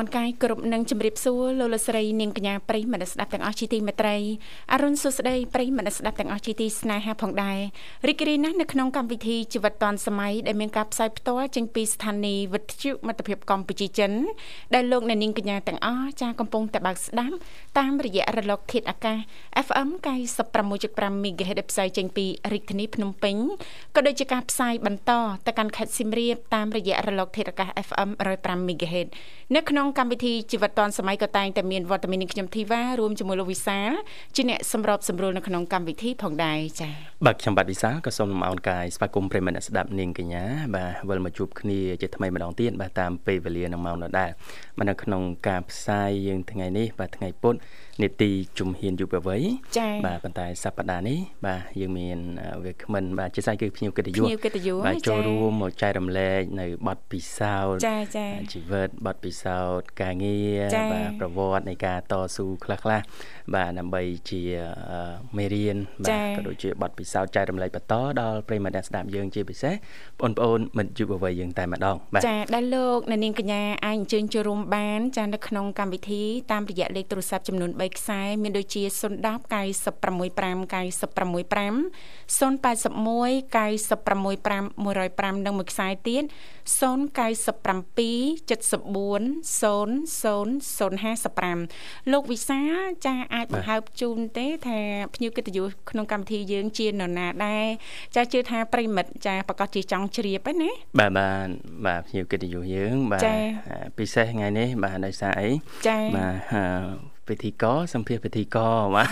នុញ្ញាតលំអរកាយគ្រប់នឹងជម្រាបសួរលោកលស្រីនាងកញ្ញាប្រិយមិត្តស្ដាប់ទាំងអស់ជាទីមេត្រីអរុនសុស្ដីប្រិយមិត្តស្ដាប់ទាំងអស់ជាទីស្នេហាផងដែររីករាយណាស់នៅក្នុងកម្មវិធីជីវិតឌွန်សម័យដែលមានការផ្សាយផ្ទាល់ចេញពីស្ថានីយ៍វិទ្យុមិត្តភាពកម្ពុជាចិនដែលលោកអ្នកនាងកញ្ញាទាំងអស់ចាកំពុងតែបើកស្ដាប់តាមរយៈរលកធាតុអាកាស FM 96.5 MHz ផ្សាយចេញពីរាជធានីភ្នំពេញក៏ដូចជាការផ្សាយបន្តទៅកាន់ខេត្តសៀមរាបតាមរយៈរលកធាតុអាកាស FM 105 MHz នៅក្នុងកម្មវិធីជីវិតឌွန်សម័យក៏តែងតែមានវត្តមាននឹងខ្ញុំធីវ៉ារួមជាមួយលោកវិសាលជាអ្នកសម្របសម្រួលនៅក្នុងកម្មវិធីផងដែរចា៎បាទខ្ញុំបាទវិសាលក៏សូមលំអរកាយស្វាគមន៍ប្រិយមិត្តអ្នកស្ដាប់នាងកញ្ញាបាទវិលមកជួបគ្នាជាថ្មីម្ដងទៀតបាទតាមពេលវេលានឹងម៉ោងដដែលបាទនៅក្នុងការផ្សាយយើងថ្ងៃនេះបាទថ្ងៃពុធ នេតិជំហានយុវវ័យបាទប៉ុន្តែសប្តាហ៍នេះបាទយើងមានវាគ្មិនបាទជាស្អីគឺភ្ញៀវកិត្តិយសភ្ញៀវកិត្តិយសបាទចូលរួមមកចែករំលែកនៅបទពិសោធន៍ចាចាជីវិតបទពិសោធន៍ការងារបាទប្រវត្តិនៃការតស៊ូខ្លះខ្លះបាទដើម្បីជាមេរៀនបាទក៏ដូចជាបទពិសោធន៍ចែករំលែកបន្តដល់ប្រិយមិត្តអ្នកស្ដាប់យើងជាពិសេសបងប្អូនមិត្តយុវវ័យយើងតែម្ដងបាទចាដែលលោកអ្នកនាងកញ្ញាអាចអញ្ជើញចូលរួមបានចានៅក្នុងកម្មវិធីតាមរយៈលេខទូរស័ព្ទចំនួន3ខ្សែមានដូចជា010 965 965 081 965 105និងមួយខ្សែទៀត097 74 00 055លោកវិសាចាអាចបង្ហើបជូនទេ ថាភ្ញៀវកិត្តិយសក្នុងកម្មវិធីយើងជានរណាដែរចាជឿថាប្រិមិត្តចាប្រកាសជាចង់ជ្រាបហ្នឹងណាបាទបាទបាទភ្ញៀវកិត្តិយសយើងបាទពិសេសថ្ងៃនេះបាទដោយសារអីបាទ ពិធីករសម្ភារពិធីករបាទ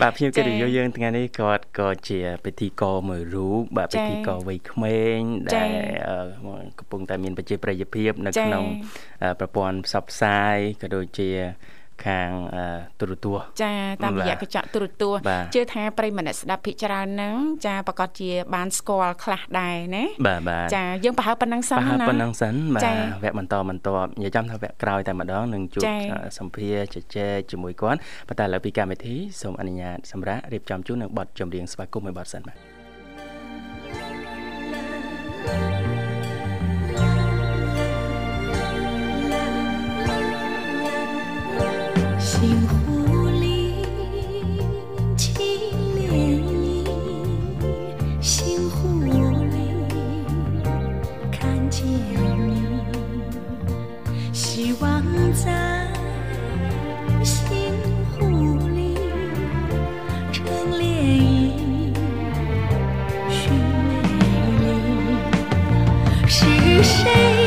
បាទភ្ញៀវកិត្តិយសយើងថ្ងៃនេះគាត់ក៏ជាពិធីករមួយរូបបាទពិធីករវ័យក្មេងដែលកំពុងតែមានប្រជាប្រិយភាព នៅក្នុងប្រព័ន្ធផ្សព្វផ្សាយក៏ដូចជា ខាងទូរទស្សន៍ចាតាមរយៈកញ្ចក់ទូរទស្សន៍ជឿថាប្រិយមិត្តស្ដាប់ភិកច្រើនហ្នឹងចាប្រកាសជាបានស្គាល់ខ្លះដែរណាបាទបាទចាយើងប្រហែលប៉ុណ្ណឹងសិនណាប្រហែលប៉ុណ្ណឹងសិនបាទវគ្គបន្តបន្តនិយាយចំថាវគ្គក្រោយតែម្ដងនឹងជួបសម្ភារជជែកជាមួយគាត់ប៉ុន្តែឥឡូវពីកម្មវិធីសូមអនុញ្ញាតសម្រាប់រៀបចំជូននៅបទចម្រៀងស្វាគមន៍មួយបទសិនបាទ 是谁？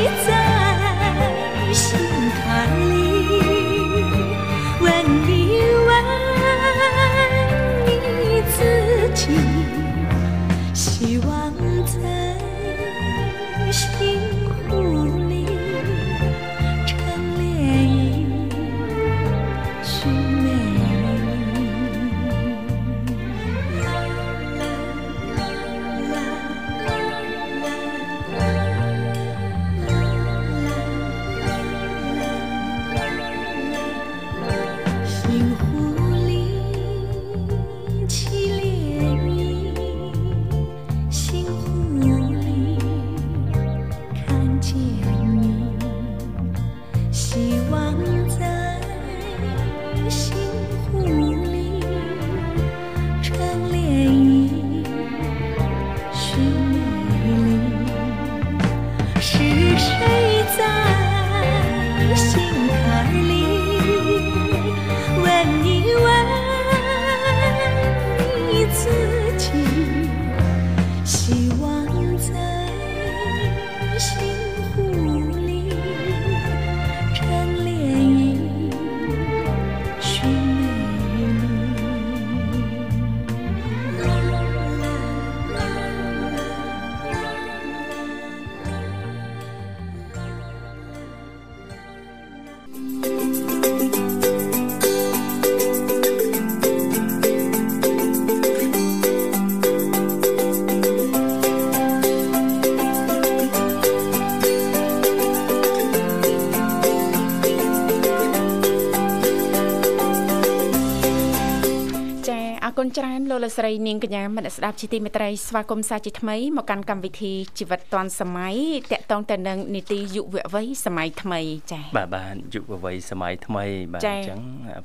លោកលស្រីនាងកញ្ញាមនស្ដាប់ជីទីមេត្រីស្វាគមន៍សាជាថ្មីមកកាន់កម្មវិធីជីវិតឌွန်សម័យតកតងទៅនឹងនីតិយុវវ័យសម័យថ្មីចា៎បាទបាទយុវវ័យសម័យថ្មីបាទអញ្ចឹង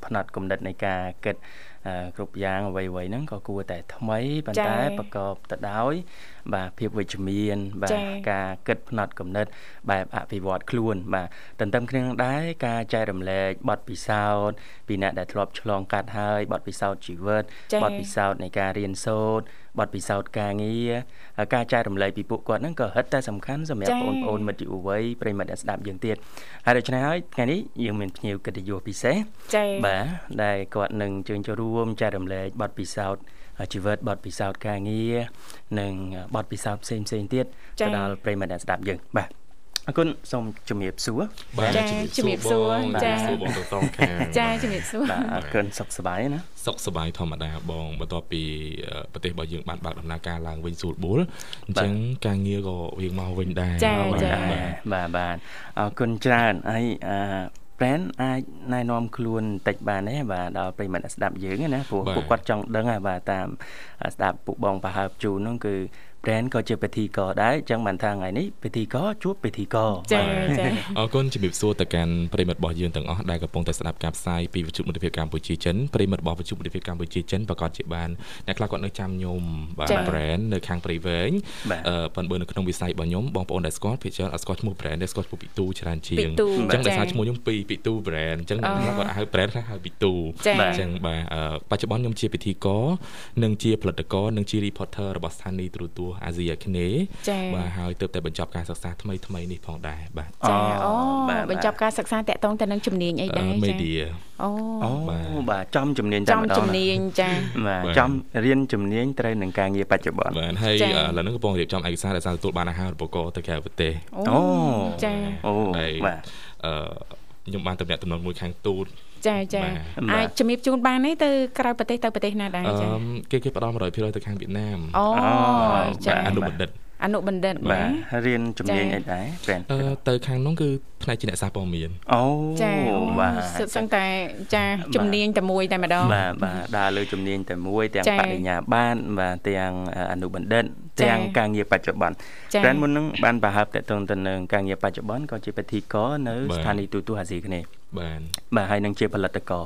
ផ្នែកគំនិតនៃការគិតគ្រប់យ៉ាងអ្វីៗហ្នឹងក៏គួរតែថ្មីប៉ុន្តែប្រកបទៅដោយ បាទភាពវិជ្ជមាន បាទការគិតផ្នែកគំនិត បែបអភិវឌ្ឍខ្លួន បាទទន្ទឹមគ្នានឹងដែរការចែករំលែកបទពិសោធន៍ពីអ្នកដែលធ្លាប់ឆ្លងកាត់ហើយបទពិសោធន៍ជីវិតបទពិសោធន៍នៃការរៀនសូត្របទពិសោធន៍ការងារការចែករំលែកពីពួកគាត់ហ្នឹងក៏ហិតតែសំខាន់សម្រាប់បងប្អូនមិត្តយុវវ័យប្រិមិត្តអ្នកស្ដាប់យើងទៀតហើយដូច្នេះហើយថ្ងៃនេះយើងមានភ្ញៀវកិត្តិយសពិសេសបាទដែលគាត់នឹងជើញចូលរួមចែករំលែកបទពិសោធន៍ ជីវិតបទពិសោធន៍ការងារនិងបទពិសោធន៍ផ្សេងផ្សេងទៀតទៅដល់ប្រិមិត្តអ្នកស្ដាប់យើងបាទអរគុណសូមជំរាបសួរបាទជំរាបសួរចាសួរបងទៅតងខាងចាជំរាបសួរបាទអរគុណសុខសប្បាយណាសុខសប្បាយធម្មតាបងបន្ទាប់ពីប្រទេសរបស់យើងបានបើកដំណើរការឡើងវិញស្រួលបួលអញ្ចឹងការងារក៏វាមកវិញដែរចាចាបាទបាទអរគុណច្រើនហើយអឺ brand អាចណែនាំខ្លួនបន្តិចបានទេបាទដល់ប្រិមត្តស្ដាប់យើងណាព្រោះពួកគាត់ចង់ដឹងហើយបាទតាមស្ដាប់ពួកបងប្រហើបជូននោះគឺ brand ក៏ជាពិធីករដែរអញ្ចឹងបានថាថ្ងៃនេះពិធីករជួបពិធីករចាចាអរគុណជំរាបសួរទៅកាន់ប្រិមិត្តរបស់យើងទាំងអស់ដែលកំពុងតែស្ដាប់ការផ្សាយពីវិទ្យុមិត្តភាពកម្ពុជាចិនប្រិមិត្តរបស់វិទ្យុមិត្តភាពកម្ពុជាចិនប្រកាសជាបានអ្នកខ្លះគាត់នៅចាំខ្ញុំបាទ brand នៅខាងព្រៃវែងអឺប៉ុន្តែបើនៅក្នុងវិស័យរបស់ខ្ញុំបងប្អូនដែលស្គាល់ភាគច្រើនអត់ស្គាល់ឈ្មោះ brand ទេស្គាល់ឈ្មោះពីទូច្រើនជាងអញ្ចឹងដោយសារឈ្មោះខ្ញុំពីពីទូ brand អញ្ចឹងខ្លះគាត់ហៅ brand ខ្លះហៅពីទូអញ្ចឹងបាទបច្ចុប្បន្នខ្ញុំជាពិធីករនិងជាផលិតករនិងជា reporter របស់ស្ថានីយ៍ទូរទស្សន៍អាស៊ីអាគ្នេយ៍បាទហើយទើបតែបញ្ចប់ការសិក្សាថ្មីថ្មីនេះផងដែរបាទចាអូបញ្ចប់ការសិក្សាតាក់ទងទៅនឹងជំនាញអីដែរចា media អូអូបាទចំជំនាញតែម្ដងចំជំនាញចាបាទចំរៀនជំនាញត្រូវនឹងការងារបច្ចុប្បន្នបាទហើយឥឡូវនេះកំពុងរៀបចំឯកសារដែលសារទទួលបានអាហារូបករណ៍ទៅក្រៅប្រទេសអូចាអូបាទអឺ ខ្ញុំបានតំណាក់តំណមួយខាងទូតចាចាអាចជំរាបជូនបានទេទៅក្រៅប្រទេសទៅប្រទេសណាដែរចាគេគេផ្ដល់100%ទៅខាងវៀតណាមអូចាអនុបណ្ឌិតអនុបណ្ឌិតបាទរៀនជំនាញអីដែរព្រែនទៅខាងនោះគឺ ផ្នែកជាអ្នកសារព័ត៌មានអូចាបាទសិតសឹងតែចាជំនាញតែមួយតែម្ដងបាទបាទដើរលើជំនាញតែមួយទាំងបរិញ្ញាបត្របាទទាំងអនុបណ្ឌិតទាំងការងារបច្ចុប្បន្នព្រែនមុននឹងបានប្រហើបតទៅទៅនឹងការងារបច្ចុប្បន្នក៏ជាពិធីករនៅស្ថានីយ៍ទូទស្សន៍អាស៊ីគ្នេយ៍បាទបាទហើយនឹងជាផលិតករ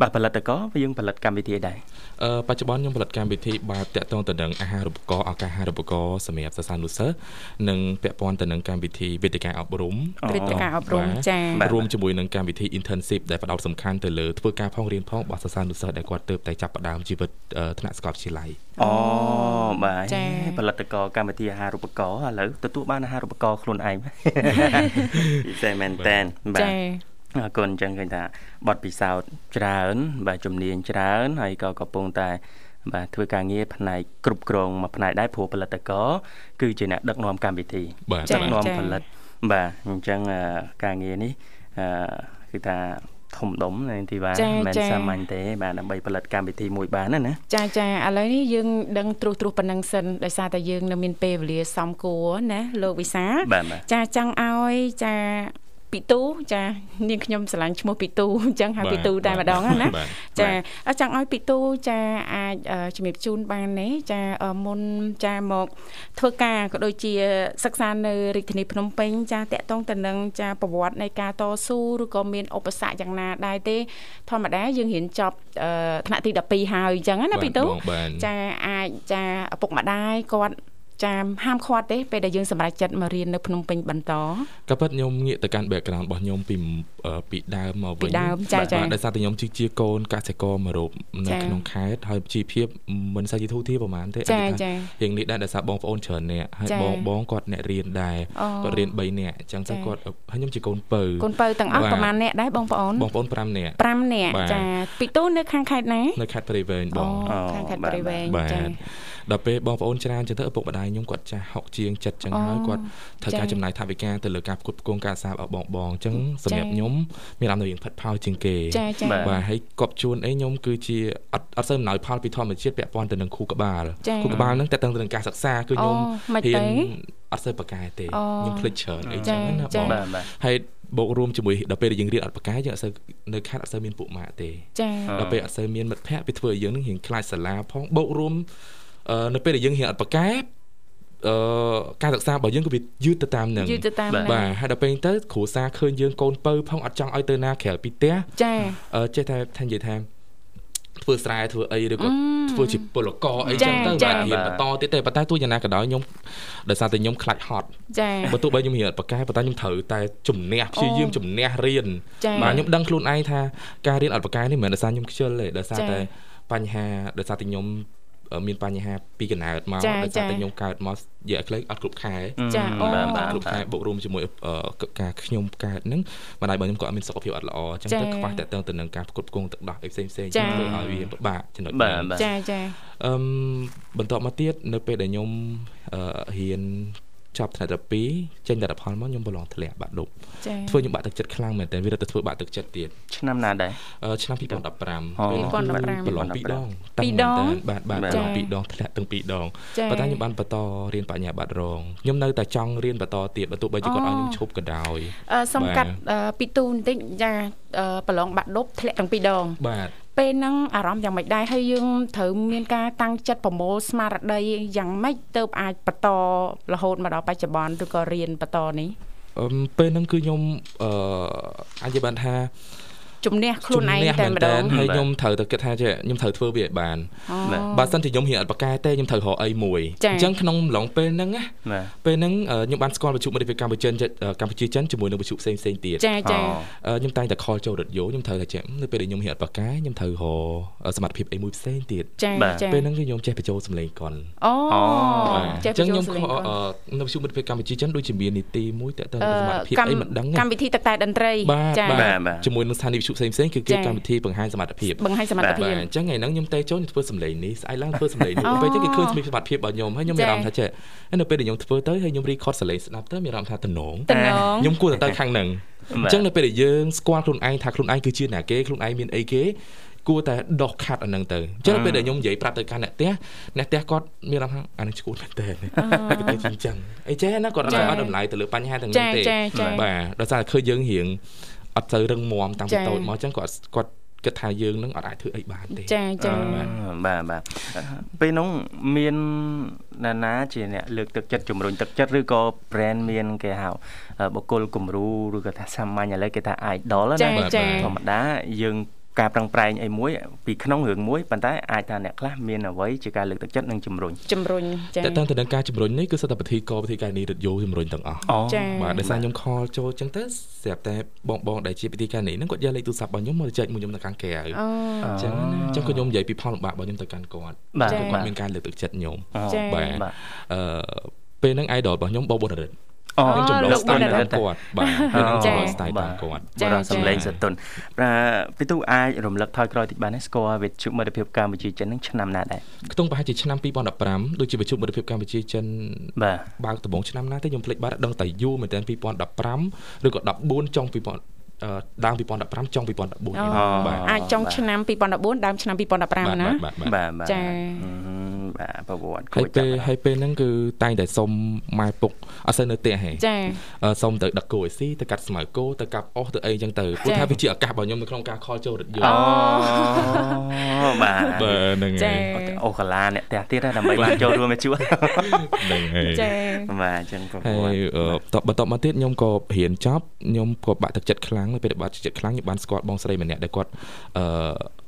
បាទផលិតករយើងផលិតកម្មវិធីដែរអឺបច្ចុប្បន្នខ្ញុំផលិតកម្មវិធីបែបតាក់ទងទៅនឹងអាហារូបករណ៍ឱកាសអាហារូបករណ៍សម្រាប់សិស្សានុសិស្សនិងពាក់ព័ន្ធទៅនឹងកម្មវិធីវេទិកាអប់រំវេទិកាអប់រំចា៎រួមជាមួយនឹងកម្មវិធី internship ដែលផ្ដោតសំខាន់ទៅលើធ្វើការផងរៀនផងរបស់សិស្សានុសិស្សដែលគាត់ទើបតែចាប់ផ្ដើមជីវិតថ្នាក់សាកលវិទ្យាល័យអូបាទផលិតករកម្មវិធីអាហារូបករណ៍ឥឡូវទទួលបានអាហារូបករណ៍ខ្លួនឯងពិសេសមែនតើបាទចាអរគុណអញ្ចឹងឃើញថាបទពិសោធន៍ច្រើន បាទជំនាញច្រើនហើយក៏កំពុងតែបាទធ្វើការងារផ្នែកគ្រប់គ្រងមួយផ្នែកដែរព្រោះផលិតករគឺជាអ្នកដឹកនាំកម្មវិធីដឹកនាំផលិត បាទអញ្ចឹងការងារនេះគឺថាធំដុំនៅទីបានមិនសាមញ្ញទេបាទដើម្បីផលិតកម្មវិធីមួយបានណាណាចាចាឥឡូវនេះយើងដឹងត្រួសត្រាសប៉ុណ្ណឹងសិនដោយសារតែយើងនៅមានពេលវេលាសំគួរណាលោកវិសាចាចង់ឲ្យចា ពីទូចានាងខ្ញុំស្រឡាញ់ឈ្មោះពីទូអញ្ចឹងហៅពីទូតែម្ដងណាចាចង់ឲ្យពីទូចាអាចជំរាបជូនបានទេចាមុនចាមកធ្វើការក៏ដូចជាសិក្សានៅរាជធានីភ្នំពេញចាតកតងទៅនឹងចាប្រវត្តិនៃការតស៊ូឬក៏មានឧបសគ្គយ៉ាងណាដែរទេ ធម្មតាយើងរៀនចប់ថ្នាក់ទី12ហើយអញ្ចឹងណាពីទូចាអាចចាឪពុកម្ដាយគាត់ ចាហាមឃាត់ទេពេលដែលយើងសម្រេចចិត្តមករៀននៅភ្នំពេញបន្តក៏ពិតខ្ញុំងាកទៅកាន់ background របស់ខ្ញុំពីពីដើមមកវិញពីដើមចាចាដោយសារតែខ្ញុំជាកូនកសិករមួយរូបនៅក្នុងខេត្តហើយជីវភាពមិនសូវជាធូរធារប្រហែលទេចាចារៀងនេះដែរដោយសារបងប្អូនច្រើនអ្នកហើយបងបងគាត់អ្នករៀនដែរគាត់រៀន3នាក់អញ្ចឹងទៅគាត់ហើយខ្ញុំជាកូនពៅកូនពៅទាំងអស់ប្រហែលអ្នកដែរបងប្អូនបងប្អូន5នាក់5នាក់ចាពីទូនៅខាងខេត្តណានៅខេត្តព្រៃវែងបងខាងខេត្តព្រៃវែងចា ដល់ពេលបងប្អូនច្រើនចឹងទៅឪពុកម្ដាយខ្ញុំគាត់ចាស់ហុកជាងចិត្តចឹងហើយគាត់ត្រូវការចំណាយថវិកាទៅលើការផ្គត់ផ្គង់ការសាបឲ្យបងបងចឹងសម្រាប់ខ្ញុំមានអារម្មណ៍រៀងផិតផោជាងគេបាទហើយកប់ជួនអីខ្ញុំគឺជាអត់អត់សូវអំណោយផលពីធម្មជាតិពាក់ព័ន្ធទៅនឹងគូក្បាលគូក្បាលហ្នឹងតែតឹងទៅនឹងការសិក្សាគឺខ្ញុំរៀនអត់សូវប្រកែទេខ្ញុំភ្លេចច្រើនអីចឹងណាបងហើយបូករួមជាមួយដល់ពេលយើងរៀនអត់ប្រកាយយើងអត់សូវនៅខេត្តអត់សូវមានពួកម៉ាក់ទេចាដល់ពេលអត់សូវមានមិត្តភ័ក្តិវាធ្វើឲ្យយើងនឹងរៀងខ្លាចសាលាផងបូករួមអឺ នៅពេលដែលយើងរៀនអត់ប្រកាយអឺការសិក្សារបស់យើងក៏វាយឺតទៅតាមនឹងយឺតទៅតាមហ្នឹងបាទហើយដល់ពេលហ្នឹងទៅគ្រូសាឃើញយើងកូនពៅផងអត់ចង់ឲ្យទៅណាក្រៅពីផ្ទះចាអឺចេះតែថានិយាយថាធ្វើស្រែធ្វើអីឬក៏ធ្វើជាពលករអីចាចឹងទៅចាបាទរៀនបន្តទៀតទេប៉ុន្តែទោះយ៉ាងណាក៏ដោយខ្ញុំដោយសារតែខ្ញុំខ្លាចហត់ចាបើទោះបីខ្ញុំរៀនអត់ប្រកែប៉ុន្តែខ្ញុំត្រូវតែជំនះព្យាយាមជំនះរៀនចាបាទខ្ញុំដឹងខ្លួនឯងថាការរៀនអត់ប្រកែនេះមិនមែនដោយសារខ្ញុំខ្ជិលទេដោយសារចាតែបញ្ហាដោយសារតែខ្ញុំអឺ មានបញ្ហាពីកណើតមកចាដោយសារតែចាខ្ញុំកើតមកនិយាយឲ្យខ្លីអត់គ្រប់ខែចាអូបាទបាទគ្រប់ខែបូករួមជាមួយអឺការខ្ញុំកើតហ្នឹងបណ្ដាយរបស់ខ្ញុំក៏អត់មានសុខភាពអត់ល្អអញ្ចឹងចាទៅខ្វះតែទៅទៅនឹងការផ្គត់ផ្គង់ទឹកដោះអីផ្សេងផ្សេងៗចាធ្វើឲ្យវាពិបាកចំណុចបាទហ្នឹងបាទចាចាអឺមបន្ទាប់មកទៀតនៅពេលដែលខ្ញុំអឺរៀន ចប់ថ្នាក់ទី2ចេញលទ្ធផលមកខ្ញុំប្រឡងធ្លាក់បាក់ឌុបចាធ្វើខ្ញុំបាក់ទឹកចិត្តខ្លាំងមែនតើវារត់ទៅធ្វើបាក់ទឹកចិត្តទៀតឆ្នាំណាដែរអឺឆ្នាំ2015អូពេលហ្នឹង2015ប្រឡងពីរដងពីរដងបាទបាទបាទប្រឡងពីរដងធ្លាក់ទាំងពីរដងចាប៉ុន្តែខ្ញុំបានបន្តរៀនបញ្ញាបត្ររងខ្ញុំនៅតែចង់រៀនបន្តទៀតបើទោះបីជាគាត់ឲ្យខ្ញុំឈប់ក៏ដោយអឺសុំបាទកាត់អឺពីទូបន្តិចចាអឺប្រឡងបាក់ដប់ធ្លាក់ទាំងពីរដងបាទ ពេលហ្នឹងអារម្មណ៍យ៉ាងម៉េចដែរហើយយើងត្រូវមានការតាំងចិត្តប្រមូលស្មារតីយ៉ាងម៉េចទៅអាចបន្តរហូតមកដល់បច្ចុប្បន្នឬក៏រៀនបន្តនេះអឺមពេលហ្នឹងគឺខ្ញុំអឺអាចនិយាយបានថា ជំនះខ្លួនឯងតែម្ដងហើយខ្ញុំត្រូវតែគិតថាចេះខ្ញុំត្រូវធ្វើវាឲ្យបានអូបាទបើសិនជាខ្ញុំរៀនអត់បកកែទេខ្ញុំត្រូវរកអីមួយចា៎អញ្ចឹងក្នុងឡងពេលហ្នឹងណាបាទពេលហ្នឹងអឺខ្ញុំបានស្គាល់វិទ្យុមិត្តភាពកម្ពុជាចិនកម្ពុជាចិនជាមួយនឹងវិទ្យុផ្សេងផ្សេងៗទៀតចាចាអឺខ្ញុំតែងតែខលចូលរថយន្តខ្ញុំត្រូវតែចេះនៅពេលដែលខ្ញុំរៀនអត់បកកែខ្ញុំត្រូវរកសមត្ថភាពអីមួយផ្សេងទៀតចាបាទចាពេលហ្នឹងគឺខ្ញុំចេះបញ្ចូលសម្លេងកុនអូអូចេះអញ្ចឹងបញ្ខ្ញុំចូលសម្លេងខកូនអឺនៅវិទ្យុមិត្តភាពកម្ពុជាចិនដូចជាមាននីតិមួយតើតើអឺសមត្ថភាពកម្មអីមិនដឹងទេកម្មវិធីទឹកតែតន្ត្រីបាទចាបាទបាទបាទជាមួយនឹងស្ថានីយ៍វិទ្យុផ្សេងផ្សេងៗគឺគេចា៎កម្មវិធីបង្ហាញសមត្ថភាពបង្ហាញសមត្ថបាទភាពអញ្ចឹងថ្ងៃហ្នឹងខ្ញុំទៅចូលខ្ញុំធ្វើសម្លេងនេះស្អែកឡើងធ្វើសម្លេងនេះអូពេលអញ្ចឹងគេឃើញសមត្ថភាពរបស់ខ្ញុំហើយខ្ញុំមានចា៎អារម្មណ៍ថាចេះហើយនៅពេលដែលខ្ញុំធ្វើទៅហើយខ្ញុំ record សម្លេងស្ដាប់ទៅមានអារម្មណ៍ថាតំណងតំណងខ្ញុំគួរតែទៅខាងហ្នឹងអបាទញ្ចឹងនៅពេលដែលយើងស្គាល់ខ្លួនឯងថាខ្លួនឯងគឺជាអ្នកគេខ្លួនឯងមានអីគេគួរតែដោះខាត់អាហ្នឹងទៅអញ្ចឹងនៅពេលដែលខ្ញុំនិយាយប្រាប់ទៅកាន់អ្នកផ្ទះអ្នកផ្ទះគាត់មានអារម្មណ៍ថាអានេះឈួតមែនតើគាត់ទៅជាអញ្ចឹងអីចេះណាគាត់អត់ចា៎ឲ្យតម្លៃទៅលើបញ្ហាទាំងចានេះទេចាចាបាទដោយសារតែឃើញយើងរៀង អត់ទៅរឹងមាំតាំងពីចា៎តូចមកអញ្ចឹងគាត់គាត់គិតថាយើងនឹងអត់អាចធ្វើអីបានទេចាចាបាទបាទពេលនោះមានណាណាជាអ្នកលើកទឹកចិត្តជំរុញទឹកចិត្តឬក៏ brand មានគេហៅបុគ្គលគំរូឬក៏ថាសាមញ្ញឥឡូវគេថា idol ចាណាចាធម្មតាយើង ការប្រឹងប្រែងអីមួយពីក្នុងរឿងមួយប៉ុន្តែអាចថាអ្នកខ្លះមានអ្វីជាការលើកទឹកចិត្តនិងជំរុញជំរុញចាតែតើទៅនឹងការជំរុញនេះគឺសិតតែពិធីកពិធីការនេះរត់យោជំរុញទាំងអស់អូចា៎បាទដោយសារខ្ញុំខលចូលអញ្ចឹងទៅស្រាប់តែបងបងដែលជាពិធីការនេះហ្នឹងគាត់យកលេខទូរស័ព្ទរបស់ខ្ញុំមកចែកមួយខ្ញុំនៅខាងក្រៅអូអញ្ចឹងណាអញ្ចឹងក៏ខ្ញុំនិយាយពីផលលំបាករបស់ខ្ញុំទៅកាន់គាត់បាទចា៎គាត់មានការលើកទឹកចិត្តខ្ញុំអូចា៎បាទបាទអឺពេលហ្នឹង idol របស់ខ្ញុំបបបុរិទ្ធ អូខ្ញុំចម្លងលោកស្ទាយបុរិតាមទ្ធគាត់បាទពេលហ្នឹងចា៎ចម្លងស្ទាយតាមគាត់ចា៎បរោះសំឡេងចា៎សតុនប្រពីទូអាចរំលឹកថយក្រោយតិចបានទេស្គាល់វិទ្យុមិត្តភាពកម្ពុជាចិននឹងឆ្នាំណាដែរខ្ទង់ប្រហែលជាឆ្នាំ2015ដូចជាវិទ្យុមិត្តភាពកម្ពុជាចិនបាទបើកដំបូងឆ្នាំណាទេខ្ញុំភ្លេចបាត់ដឹងតែយូរមែនតើ2015ឬក៏14ចុង2000អឺដើម2015ចុង2014អូបាទអាចចុងឆ្នាំ2014ដើមឆ្នាំ2015ណាបាទបាទបាទបាទចា៎អឺ បាទប្រវត្តិគួហើយរពេលចាប់ហើយពេលហ្នឹងគឺតែងតែសុំម៉ែពុកអត់សូវនៅផ្ទះហេចាអឺសុំទៅដឹកគោឲ្យស៊ីទៅកាត់ស្មៅគោទៅកាប់អុសទៅអីចឹងទៅព្រោះចា៎ថាវាជាឱកាសរបស់ខ្ញុំនៅក្នុងការខលចូលរថយអូន្តបាទបាទហ្នឹងចាហើយអូកាឡាអ្នកផ្ទះទៀតណាដើម្បីបានចូលរួមមកជួបហ្នឹងហើយចាបាទអញ្ចឹងប្រវហើត្តិយអឺតបបន្ទាប់មកទៀតខ្ញុំក៏រៀនចប់ខ្ញុំក៏បាក់ទឹកចិត្តខ្លាំងនៅពេលដែលបាក់ទឹកចិត្តខ្លាំងខ្ញុំបានស្គាល់បងស្រីម្នាក់ដែលគាត់អឺ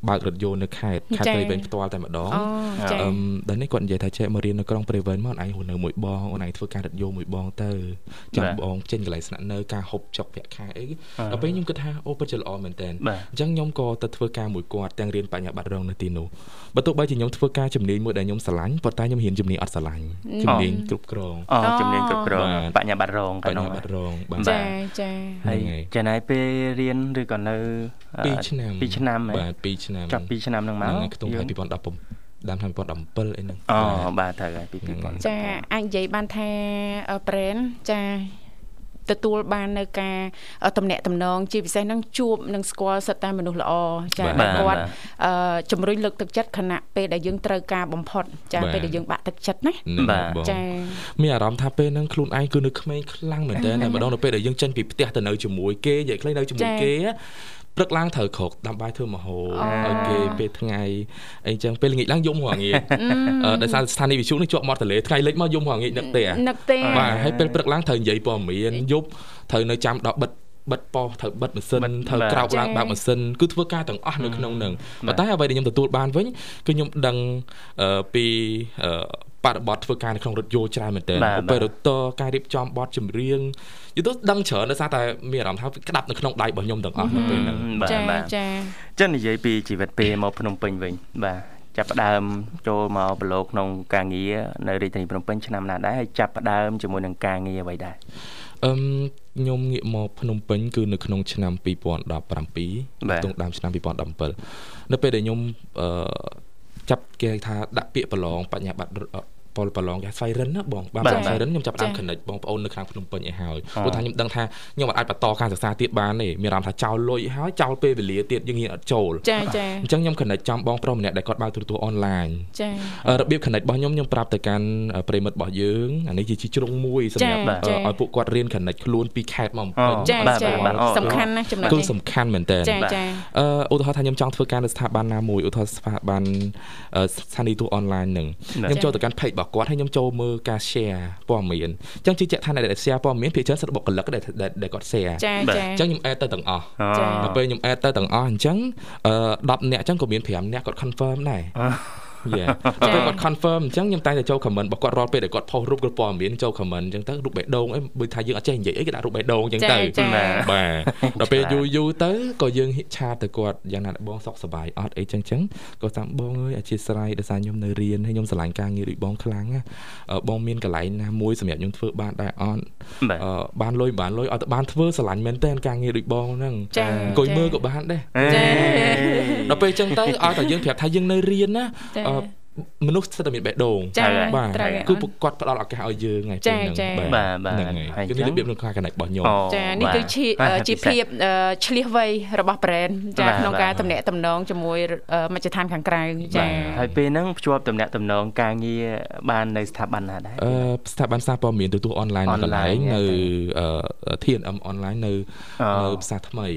បើករថយន្តនៅខេត្តខេត្តព្រៃវែងផ្ទាល់តែម្ដងអូចាអឺមដល់នេះគាត់និយាយថាចេះមករៀននៅក្រុងព្រៃវែងមកអូនឯងរស់នៅមួយបងអូនឯងធ្វើការរថយន្តមួយបងទៅចាំបងចេញកន្លែងស្នាក់នៅការហូបចុកប្រាក់ខែអីដល់ពេលខ្ញុំគិតថាអូពិតជាល្អមែនតើបាទអញ្ចឹងខ្ញុំក៏ទៅធ្វើការមួយគាត់ទាំងរៀនបញ្ញាបត្ររងនៅទីនោះបើទោះបីជាខ្ញុំធ្វើការជំនាញមួយដែលខ្ញុំស្រឡាញ់ប៉ុន្តែខ្ញុំរៀនជំនាញអត់ស្រឡាញ់ជំនាញគ្រប់គ្រងអូជំនាញគ្រប់គ្រងបាទបញ្ញាបត្ររងបញ្ញាបត្ររងបាទចាចាហើយហ្នឹងហើយចំណាយពេលរៀនឬក៏នៅអឺ2ឆ្នាំ2ឆ្នាំហ៎បាទ2ឆ្នាំចាប់2ឆ្នាំហ្នឹងមកហ្នឹងហើយខ្ទង់យើហើយង2017ដើមឆ្នាំ2017អីហ្នឹងអូបាទបាទត្រូវហើយពី2000ចាអាចនិយាយបានថាប្រេនចាទទួលបាននៅការតំណាក់តំណងជាពិសេសហ្នឹងជួបនឹងស្គាល់សិតតែមនុស្សល្អចាគាត់ជំរុញលើកទឹកចិត្តខណៈពេលដែលយើងត្រូវការបំផុតចាពេលដែលយើងបាក់ទឹកចិត្តណាបាទចាមានអារម្មណ៍ថាពេលហ្នឹងខ្លួនឯងគឺនៅក្មេងខ្លាំងមែនតើតែម្ដងនៅពេលដែលយើងចេញពីផ្ទះទៅនៅជាមួយគេនិយាយខ្លីនៅជាមួយគេ ព្រឹកឡើងត្រូវក្រោកដាំបាយធ្វើម្ហូបឲ្យគេពេលថ្ងៃអីចឹងពេលល្ងាចឡើងយំរងាដោយសារស្ថានីយ៍វិទ្យុនេះជាប់មាត់ទន្លេថ្ងៃលិចមកយំរងានឹកទេនឹកទេបាទហើយពេលព្រឹកឡើងត្រូវនិយាយព័ត៌មានយប់ត្រូវនៅចាំដល់បិទបិទប៉ោះត្រូវបិទម៉ាស៊ីនត្រូវក្រោកឡើងបើកម៉ាស៊ីនគឺធ្វើការទាំងអស់នៅក្នុងនឹងប៉ុន្តែអ្វីដែលខ្ញុំទទួលបានវិញគឺខ្ញុំដឹងពីបរិបទធ្វើការនៅក្នុងរថយន្តច្រើនមែនទែន operator ការរៀបចំបទចម្រៀង យល់ទៅដឹងច្រើនដោយសារតែមានអារម្មណ៍ថាក្តាប់នៅក្នុងដៃរបស់ខ្ញុំទាំងអស់នៅពេលហ្នឹងបាទបាទចាចឹងនិយាយពីជីវិតពេលមកភ្នំពេញវិញបាទចាប់ផ្ដើមចូលមកប្រឡូកក្នុងការងារនៅរាជធានីភ្នំពេញឆ្នាំណាដែរហើយចាប់ផ្ដើមជាមួយនឹងការងារអ្វីដែរអឺមខ្ញុំងាកមកភ្នំពេញគឺនៅក្នុងឆ្នាំ2017ទងដើមឆ្នាំ2017នៅពេលដែលខ្ញុំអឺចាប់គេថាដាក់ពាក្យប្រឡងបញ្ញាបត្រ ពលប្រឡងគេស្វៃរិនណាបងបាទស្វៃរិនខ្ញុំចាប់ដើម connect បងប្អូននៅខាងភ្នំពេញឲ្យហើយព្រោះថាខ្ញុំដឹងថាខ្ញុំអាចបន្តការសិក្សាទៀតបានទេមានអារម្មណ៍ថាចោលលុយហើយចោលពេលវេលាទៀតយើងហ៊ានអត់ចូលចាចាអញ្ចឹងខ្ញុំ connect ចំបងប្រុសម្នាក់ដែលគាត់បើកទូរទស្សន៍អនឡាញចារបៀប connect របស់ខ្ញុំខ្ញុំប្រាប់ទៅកាន់ប្រិមិត្តរបស់យើងអានេះជាជ្រុងមួយសម្រាប់ឲ្យពួកគាត់រៀន connect ខ្លួនពីខេត្តមកពេញចាចាសំខាន់ណាស់ចំណុចគឺសំខាន់មែនតើចាចាអឺឧទាហរណ៍ថាខ្ញុំចង់ធ្វើការនៅស្ថាប័នណាមួយឧទាហរណ៍ស្ថាប័នស្ថានីយ៍ទូអនឡាញនឹងខ្ញុំចូលទៅកាន់ page របស់គាត់ហើយខ្ញុំចូលមើលការ share ព័ត៌មានអញ្ចឹងជឿជាក់ថាអ្នកដែល share ព័ត៌មានភាគច្រើនសិតបុគ្គលិកដែលដែលគាត់ share ចាចាអញ្ចឹងខ្ញុំ add ទៅទាំងអស់ដល់ពេលខ្ញុំ add ទៅទាំងអស់អញ្ចឹងអឺ10នាក់អញ្ចឹងក៏មាន5នាក់គាត់ confirm ដែរ យ៉ាពេលគាត់ confirm អញ្ចឹងខ្ញុំតែតែចូល comment របស់គាត់រាល់ពេលដែលគាត់ post រូបគាត់ព័ត៌មានចូល comment អញ្ចឹងទៅរូបបេះដូងអីបើថាយើងអត់ចេះនិយាយអីគេដាក់រូបបេះដូងអញ្ចឹងទៅបាទដល់ពេលយូរយូរទៅក៏យើងឆាតទៅគាត់យ៉ាងណាបងសុខសប្បាយអត់អីចឹងចឹងគាត់តាមបងអើយអធិស្ឋានដោយសារខ្ញុំនៅរៀនហើយខ្ញុំស្រឡាញ់ការងារដូចបងខ្លាំងណាបងមានកន្លែងណាមួយសម្រាប់ខ្ញុំធ្វើបានដែរអត់បានលុយបានលុយអត់បានធ្វើស្រឡាញ់មែនតើការងារដូចបងហ្នឹងអង្គុយមើលក៏បានដែរដល់ពេលចឹងទៅឲ្យតែយើងប្រាប់ថាយើងនៅរៀនណា មនុស្សស្ទើរតែមានបេះដូងបាទគឺគាត់ផ្ដល់ឱកាសឲ្យយើងហ្នឹងចាចាបាទបាទហ្នឹងហើយគឺនេះរបៀបក្នុងការ connect របស់ខ្ញុំចានេះគឺជាជាភាពឆ្លៀសវៃរបស់ brand ចាក្នុងការតំណាក់តំណងជាមួយមជ្ឈដ្ឋានខាងក្រៅចាហើយពេលហ្នឹងភ្ជាប់តំណាក់តំណងការងារបាននៅស្ថាប័នណាដែរអឺស្ថាប័នសារព័ត៌មានទូទស្សន៍អនឡាញកន្លែងនៅ TNM អនឡាញនៅនៅផ្សារថ្មី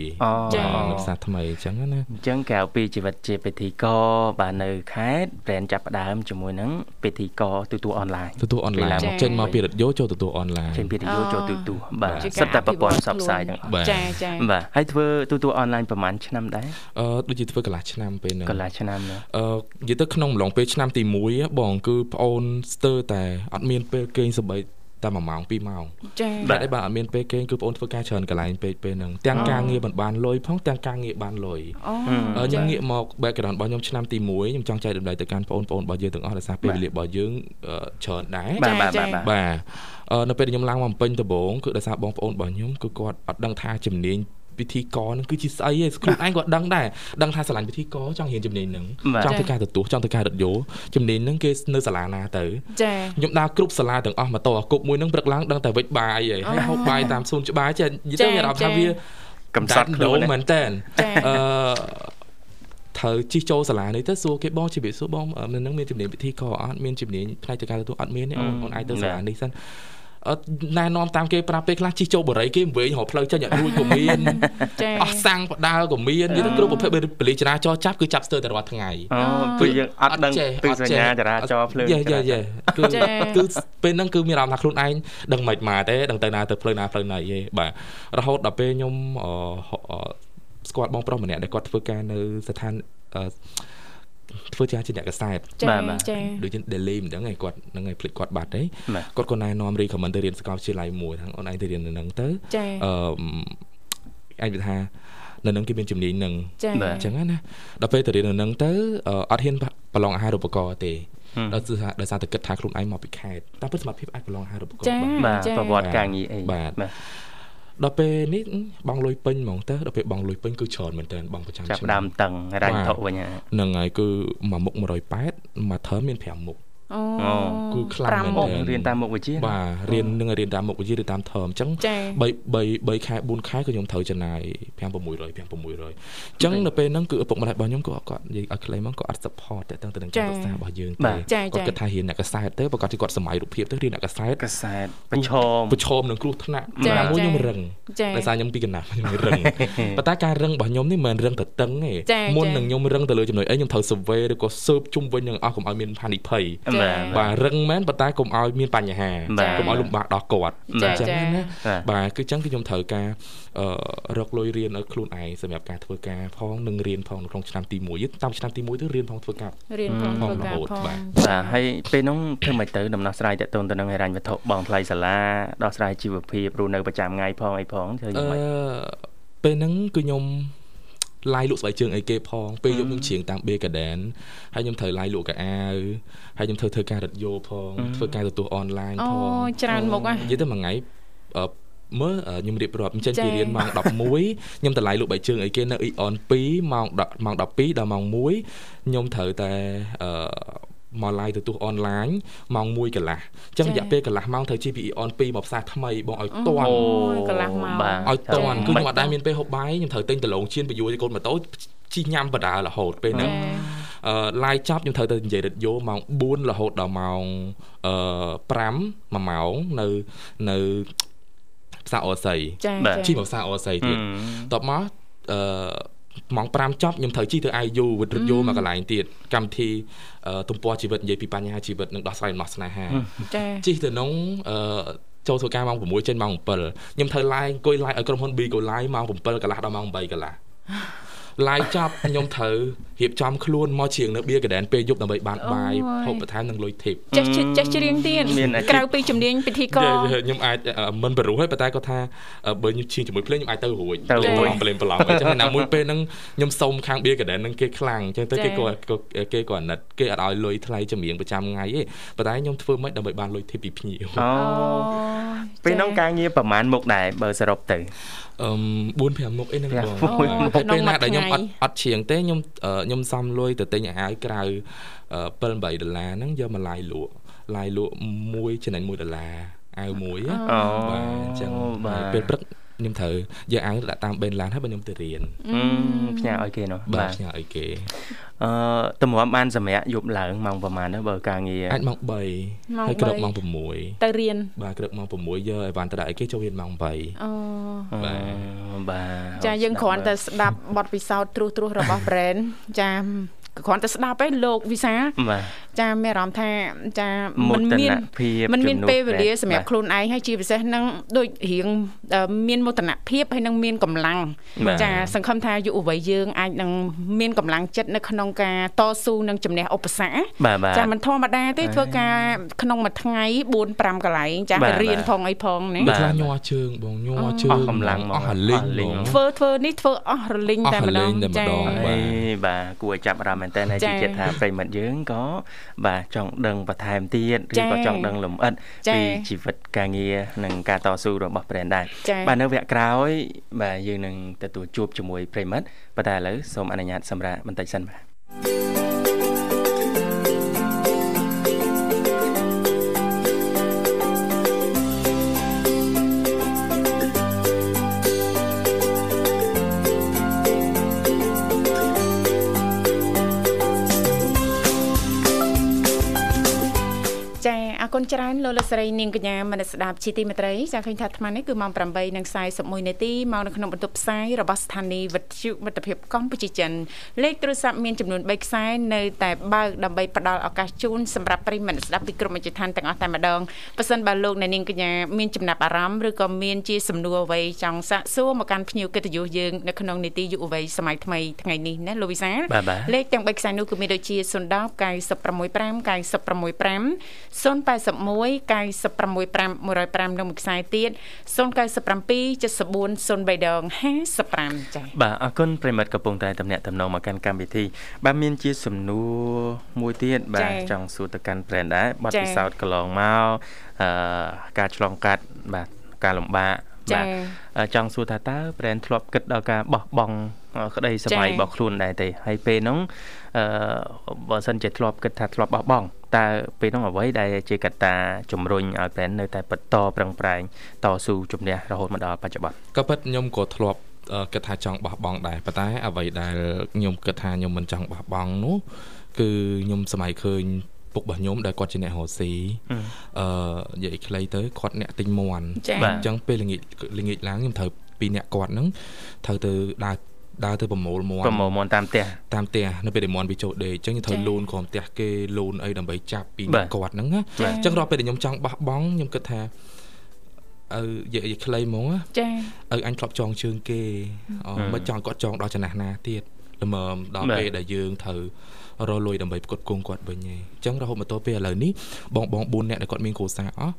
ចានៅផ្សារថ្មីអញ្ចឹងណាអញ្ចឹងក្រៅពីជីវិតជាពិធីករបាទនៅខេត្ត brand ចាប់ផ្ដើមជាមួយនឹងពិធីករទូទួលអនឡាញទូទួលអនឡាញចេញមកពីរថយន្តចូលទូទួលអនឡាញចេញពីរថយន្តចូលទូទួលបាទសិតតែប្រព័ន្ធផ្សព្វផ្សាយទាំងអស់ចាចាបាទហើយធ្វើទូទួលអនឡាញប្រហែលឆ្នាំដែរអឺដូចជាធ្វើកន្លះឆ្នាំពេលហ្នឹងកន្លះឆ្នាំអឺនិយាយទៅក្នុងអំឡុងពេលឆ្នាំទី1បងគឺប្អូនស្ទើរតែអត់មានពេលគេងសម្បី តែ1ម៉ោង2ម៉ោងចា៎បាទឯបាទអត់មានពេលគេងគឺបងអូនធ្វើការច្រើនកន្លែងពេកពេលហ្នឹងទាំងការងារមិនបានលុយផងទាំងការងារបានលុយអូខ្ញុំងាកមក background របស់ខ្ញុំឆ្នាំទី1ខ្ញុំចង់ចែករំលែកទៅកាន់បងប្អូនរបស់យើងទាំងអស់ដោយសារពេលវេលារបស់យើងច្រើនដែរបាទបាទបាទបាទនៅពេលខ្ញុំឡើងមកពេញដំបងគឺដោយសារបងប្អូនរបស់ខ្ញុំគឺគាត់អត់ដឹងថាជំនាញ ពិធីករនឹងគឺជាស្អីឯងខ្លួនឯងក៏ដឹងដែរដឹងថាស្រឡាញ់ពិធីករចង់រៀនជំនាញនឹងចង់ធ្វើការទទួលចង់ធ្វើការរត់យោជំនាញនឹងគេនៅសាលាណាទៅចាខ្ញុំដើរគ្រប់សាលាទាំងអស់មកតអាគប់មួយនឹងព្រឹកឡើងដឹងតែវិចបាយឯងហើយហូបបាយតាមសួនច្បារចេះនិយាយទៅមានអារម្មណ៍ថាវាកំសត់ខ្លួនមែនតើអឺត្រូវជិះចូលសាលានេះទៅសួរគេបងជិះវិសួរបងនៅនឹងមានជំនាញពិធីករអត់មានជំនាញផ្នែកទៅការទទួលអត់មានទេអូនអូនអាចទៅសាលានេះសិន ណែនាំតាមគេប្រាប់ពេលខ្លះជិះចូលបរិយគេវែងរកផ្លូវចេញអត់រួចក៏មានអស់សាំងបដាលក៏មាននិយាយទៅគ្រប់ប្រភេទបលិចរាចរចាប់គឺចាប់ស្ទើរតែរាល់ថ្ងៃអូគឺយើងអត់ដឹងទិសញ្ញាចរាចរភ្លើងយេយេយេគឺគឺពេលហ្នឹងគឺមានអារម្មណ៍ថាខ្លួនឯងដឹងមិនមកទេដឹងទៅណាទៅផ្លូវណាផ្លូវណីទេបាទរហូតដល់ពេលខ្ញុំស្គាល់បងប្រុសម្នាក់ដែលគាត់ធ្វើការនៅស្ថាន ធ្វើជាជាអ្នកកសែតបាទចាដូចជា daily មិនដឹងឯងគាត់ហ្នឹងឯងភ្លេចគាត់បាត់ទេគាត់ក៏ណែនាំ recommend ទៅរៀនសាកលវិទ្យាល័យមួយហ្នឹងអូនឯងទៅរៀននៅហ្នឹងទៅអឺឯងនិយាយថានៅនឹងគេមានជំនាញនឹងអញ្ចឹងណាដល់ពេលទៅរៀននៅនឹងទៅអត់ហ៊ានប្រឡងអាហារូបករណ៍ទេដល់ដោយសារតែគិតថាខ្លួនឯងមកពីខេត្តតែពិតសមត្ថភាពអាចប្រឡងអាហារូបករណ៍បាទប្រវត្តិការងារអីបាទ ដល់ពេលនេះបងលុយពេញហ្មងទៅដល់ពេលបងលុយពេញគឺច្រើនមែនតើបងប្រចាំឆ្នាំចាប់ដើមតឹងរ៉ាញ់ធុវិញហ្នឹងហើយគឺមួយមុខ180មួយធើមមាន5មុខ អូគឺខ្លាំងមែនអូទែនរៀនតាមមុខវិជ្ជាបាទរៀននឹងរៀនតាមមុខវិជ្ជាឬតាម term អញ្ចឹងចា៎3 3 3ខែ4ខែគឺខ្ញុំត្រូវចំណាយ5 600 5 600អញ្ចឹងនៅពេលហ្នឹងគឺឪពុកម្ដាយរបស់ខ្ញុំក៏គាត់និយាយឲ្យខ្លីមកគាត់អត់ support តើតើទៅនឹងការសិក្សារបស់យើងទេចា៎គាត់ចា៎គិតថារៀនអ្នកកសែតទៅប្រកាសជាគាត់សម័យរូបភាពទៅរៀនអ្នកកសែតកសែតប្រឈមប្រឈមនឹងគ្រោះថ្នាក់ចា៎ណាមួយចា៎ខ្ញុំរឹងចា៎ដោយសារខ្ញុំពីកណ្ដាលខ្ញុំរឹងប៉ុន្តែការរឹងរបស់ខ្ញុំនេះមិនមែនរឹងទៅតឹងទេចា៎មុនចា៎នឹងខ្ញុំរឹងទៅលើចំណុចអីខ្ញុំត្រូវ survey ឬក៏ស៊ើបជុំវិញនឹងអស់កុំឲ្យមានហានិភ័យបាទបាទរឹងមែនប៉ុន្តែកុំឲ្យមានបញ្ហាបាទកុំឲ្យលំបាកដល់គាត់ចា៎អញ្ចឹងចា៎ណាបាទបាទគឺអញ្ចឹងគឺខ្ញុំត្រូវការអឺរកលុយរៀនឲ្យខ្លួនឯងសម្រាប់ការធ្វើការផងនិងរៀនផងនៅក្នុងឆ្នាំទី1តាមឆ្នាំទី1ទៅរៀនផងធ្វើការរៀនផងផងធ្វើការរហូតផងបាទបាទហើយពេលនោះធ្វើមិនទៅដំណោះស្រាយតកតូនទៅនឹងហិរញ្ញវត្ថុបងថ្លៃសាលាដោះស្រាយជីវភាពរស់នៅប្រចាំថ្ងៃផងអីផងធ្វើអយ៉ាងម៉េចឺពេលហ្នឹងគឺខ្ញុំ ឡាយលក់ស្បែកជើងអីគេផងពេលយប់ខ្ញុំច្រៀងតាម B Garden ហើយខ្ញុំត្រូវឡាយលក់កៅអៅហើយខ្ញុំធ្វើធ្វើការរត់យោផងធ្វើការទទួលអនឡាញអូផងច្រើនមុខហ៎និយាយទៅមួយថ្ងៃអឺមើលអឺខ្ញុំរៀបរាប់អញ្ចឹងចា៎ពីរៀនម៉ោង11ខ្ញុំតម្លៃលក់បែកជើងអីគេនៅ Eon 2ម៉ោង10ម៉ោង12ដល់ម៉ោង1ខ្ញុំត្រូវតែអឺ មក live ទទួលអនឡាញម៉ោង1កន្លះអញ្ចឹងរយៈពេលកន្លះម៉ោងត្រូវជិះពី Eon 2មកផ្សារថ្មីបងឲ្យតន់អូយកន្លះម៉ោងបាទឲ្យតន់គឺខ្ញុំអត់ដែលមានពេលហូបបាយខ្ញុំត្រូវទិញដលងជៀនបញ្យួរឲ្យកូនម៉ូតូជិះញ៉ាំបដារហូតពេលហ្នឹងអឺ live ចប់ខ្ញុំត្រូវទៅនិយាយរត់យោម៉ោង4រហូតដល់ម៉ោងអឺ5 1ម៉ោងនៅនៅផ្សារអស័យចាបាទជិះមកផ្សារអស័យទៀតតបមកអឺ ម៉ោង5ចប់ខ្ញុំត្រូវជិះទៅ IU វិទ្យុយោមកកន្លែងទៀតកម្មវិធីអឺទំព័រជីវិតនិយាយពីបញ្ហាជីវិតនិងដោះស្រាយអំណោះស្នេហាចាជិះទៅក្នុងអឺចូលធ្វើការម៉ោង6ចេញម៉ោង7ខ្ញុំត្រូវ live អង្គុយ live ឲ្យក្រុមហ៊ុន B ក៏ live ម៉ោង7កន្លះដល់ម៉ោង8កន្លះ live ចប់ខ្ញុំត្រូវរៀបចំខ្លួនមកច្រៀងនៅ Beer Garden ពេលយប់ដើម្បីបានបាយអូយហូបបន្ថែមនិងលុយ tip ចេះចេះចេះច្រៀងទៀតមានអាជីពក្រៅពីជំនាញពិធីករខ្ញុំអាចអឺមិនបរោះទេប៉ុន្តែគាត់ថាអឺបើខ្ញុំឈៀងជាមួយភ្លេងខ្ញុំអាចទៅរួចទៅរួចប្រឡំប្រឡែងប្រឡំអញ្ចឹងណាមួយពេលហ្នឹងខ្ញុំសុំខាង Beer Garden ហ្នឹងគេខ្លាំងអញ្ចឹងទៅចា៎គេក៏ក៏គេក៏អាណិតគេអត់ឲ្យលុយថ្លៃចម្រៀងប្រចាំថ្ងៃទេប៉ុន្តែខ្ញុំធ្វើមិនដើម្បីបានលុយ tip ពីភ្ញៀវអូពេលនោះការងារប្រហែលមុខដែរបើសរុបទៅ អឺ4 5មុខអីហ្នឹងប្រាំបងអូហើយក្នុងពេលណាមួយដែលខ្ញុំថ្ងៃអត់អត់ច្រៀងទេខ្ញុំអឺខ្ញុំសំលុយទៅទិញអាហារក្រៅ7 8ដុល្លារហ្នឹងយកមកឡាយលក់ឡាយលក់មួយចំណេញ1ដុល្លារអាវមួយណាអូបាទអញ្ចឹងបាហើយទពេលព្រឹក ខ្ញុំត្រូវយកអាវដាក់តាមបេនឡានហើយបើខ្ញុំទៅរៀនអឺផ្ញើឲ្យគេនោះបាបាទទផ្ញើឲ្យគេអឺតម្រាំបានសម្រាប់យប់ឡើងម៉ោងប្រហែលទៅបើការងារអាចម៉ោងម៉ោង3ហើយក្រោក3ម៉ោងទៅរៀន6បាទក្រោកម៉ោង6យកអីវ៉ាន់ទៅដាក់ឲ្យគេចូលរៀនម៉ោង8អូបាទបាទចាយើងគ្រាន់តែស្ដាប់បទពិសោធន៍ត្រួសត្រាសរបស់ brand ចាគ្រាន់តែស្ដាប់ឯងលោកវិសាបាទ ចាមានអារម្មណ៍ថាចា មោ มัน ទ មាន នភាព มันមាន ជំនួស ពេលវេលា brand សម្រាប់ បាទ ខ្លួនឯងហើយជាពិសេសនឹងដូចរៀងអឺមានមោទនភាពហើយនឹងមានកម្លាំង បាទ ចាសង្ឃឹមថាយុវវ័យយើងអាចនឹងមានកម្លាំងចិត្តនៅក្នុងការតស៊ូនឹងជំនះឧបសគ្គ បាទបាទ ចាមិនធម្មតាទេធ្វើការក្នុងមួយថ្ងៃ4 5កន្លែងចា បាទ រៀន បាទ ផងអីផងណា ពេល បាទ ខ្លះញ័រជើងបងញ័រជើ អ ង ស់កម្លាំងហ្មង អស់ហលីង អស់ហលីង ហ្មង ធ្វើធ្វើនេះធ្វើអស់រលីង អស់ តែម្ដ រលី ង ងតែម្ដង អេបាទគួរឲ្យចាប់អារម្មណ៍មែនតើហើយ ចា៎ ទីចិត្តថាប្រិមិត្តយើងក៏ បាទចង់ដឹងបន្ថែមទៀតឬចា៎ក៏ចង់ដឹងលម្អិតចា៎ពីជីវិតការងារនិងការតស៊ូរបស់ brand ដែរចា៎បាទនៅវគ្គក្រោយ បាទយើងនឹងទទួលជួបជាមួយប្រិមិត្តប៉ុន្តែឥឡូវសូមអនុញ្ញាតសម្រាប់បន្តិចសិនបាទ អរគុណច្រើនលោកលកស្រីនាងកញ្ញាមនស្សស្ដាប់ជីទីមេត្រីចាឃើញថាអាត្មានេះគឺម៉ោង8:41នាទីមកនៅក្នុងបន្ទប់ផ្សាយរបស់ស្ថានីយ៍វិទ្យុមិត្តភាពកម្ពុជាចិនលេខទូរស័ព្ទមានចំនួន3ខ្សែនៅតែបើកដើម្បីផ្ដល់ឱកាសជូនសម្រាប់ប្រិយមិត្តស្ដាប់ពីក្រុមអិច្ចឋានទាំងអស់តែម្ដងប៉ះសិនបើលោកអ្នកនាងកញ្ញាមានចំណាប់អារម្មណ៍ឬក៏មានជាសំណួរអ្វីចង់សាកសួរមកកាន់ភ្ញៀវកិត្តិយសយើងនៅក្នុងនីតិយុវវ័យសម័យថ្មីថ្ងៃនេះណាលោកវិសាលបាទបាទលេខទាំង3ខ្សែនោះគឺមានដូចជា010 965 965 081 965 105និងមួយខ្សែទៀត097 74 03ដង55ចា៎បាទអរគុណប្រិមិត្តកំពុងតែតំណាក់តំណងមកកាន់កម្មវិធី បាទមានជាសំណួរមួយទៀតបាទចង់សួរទៅកាន់ brand ដែរបទពិសោធន៍កន្លងមកអឺការឆ្លងកាត់បាទការលំបាកបាទអឺចង់សួរថាតើ brand ធ្លាប់គិតដល់ការបោះបង់អឺក្តីសម័យរបស់ខ្លួនដែរទេហើយពេលហ្នឹងអឺបើសិនជាធ្លាប់គិតថាធ្លាប់បោះបង់ តើពេលនោះអ្វីដែលជាកត្តាជំរុញឲ្យ brand នៅតែបន្តប្រឹងប្រែងតស៊ូជំនះរហូតមកដល់បច្ចុប្បន្នក៏ពិតខ្ញុំក៏ធ្លាប់គិតថាចង់បោះបង់ដែរប៉ុន្តែអ្វីដែលខ្ញុំគិតថាខ្ញុំមិនចង់បោះបង់នោះគឺខ្ញុំសម័យឃើញពុករបស់ខ្ញុំដែលគាត់ជាអ្នករស់ស៊ីអឺនិយាយខ្លីទៅគាត់អ្នកទិញមន់អញ្ចឹងពេលល្ងាចល្ងាចឡើងខ្ញុំត្រូវពីអ្នកគាត់ហ្នឹងត្រូវទៅដើរ ដើរទៅប្រមូលមន់ប្រមូលមន់តាមផ្ទះតាមផ្ទះនៅពេលដែលមន់វាចូលដេកអញ្ចឹងខ្ញុំត្រូវលូនក្រុមផ្ទះគេលូនអីដើម្បីចាប់ពីអ្នកគាត់ហ្នឹងណាអញ្ចឹងរាល់ពេលដែលខ្ញុំចង់បោះបង់ខ្ញុំគិតថាឪនិយាយខ្លីហ្មងចាឪអញធ្លាប់ចងជើងគេមិនចង់គាត់ចងដល់ចំណាស់ណាទៀតល្មមដល់ពេលដែលយើងត្រូវ រលួយដើម្បីផ្គត់ផ្គង់គាត់វិញឯងអញ្ចឹងរហូតមកទល់ពេលឥឡូវនេះបងបង4នាក់ដែលគាត់មានគ្រួសារអស់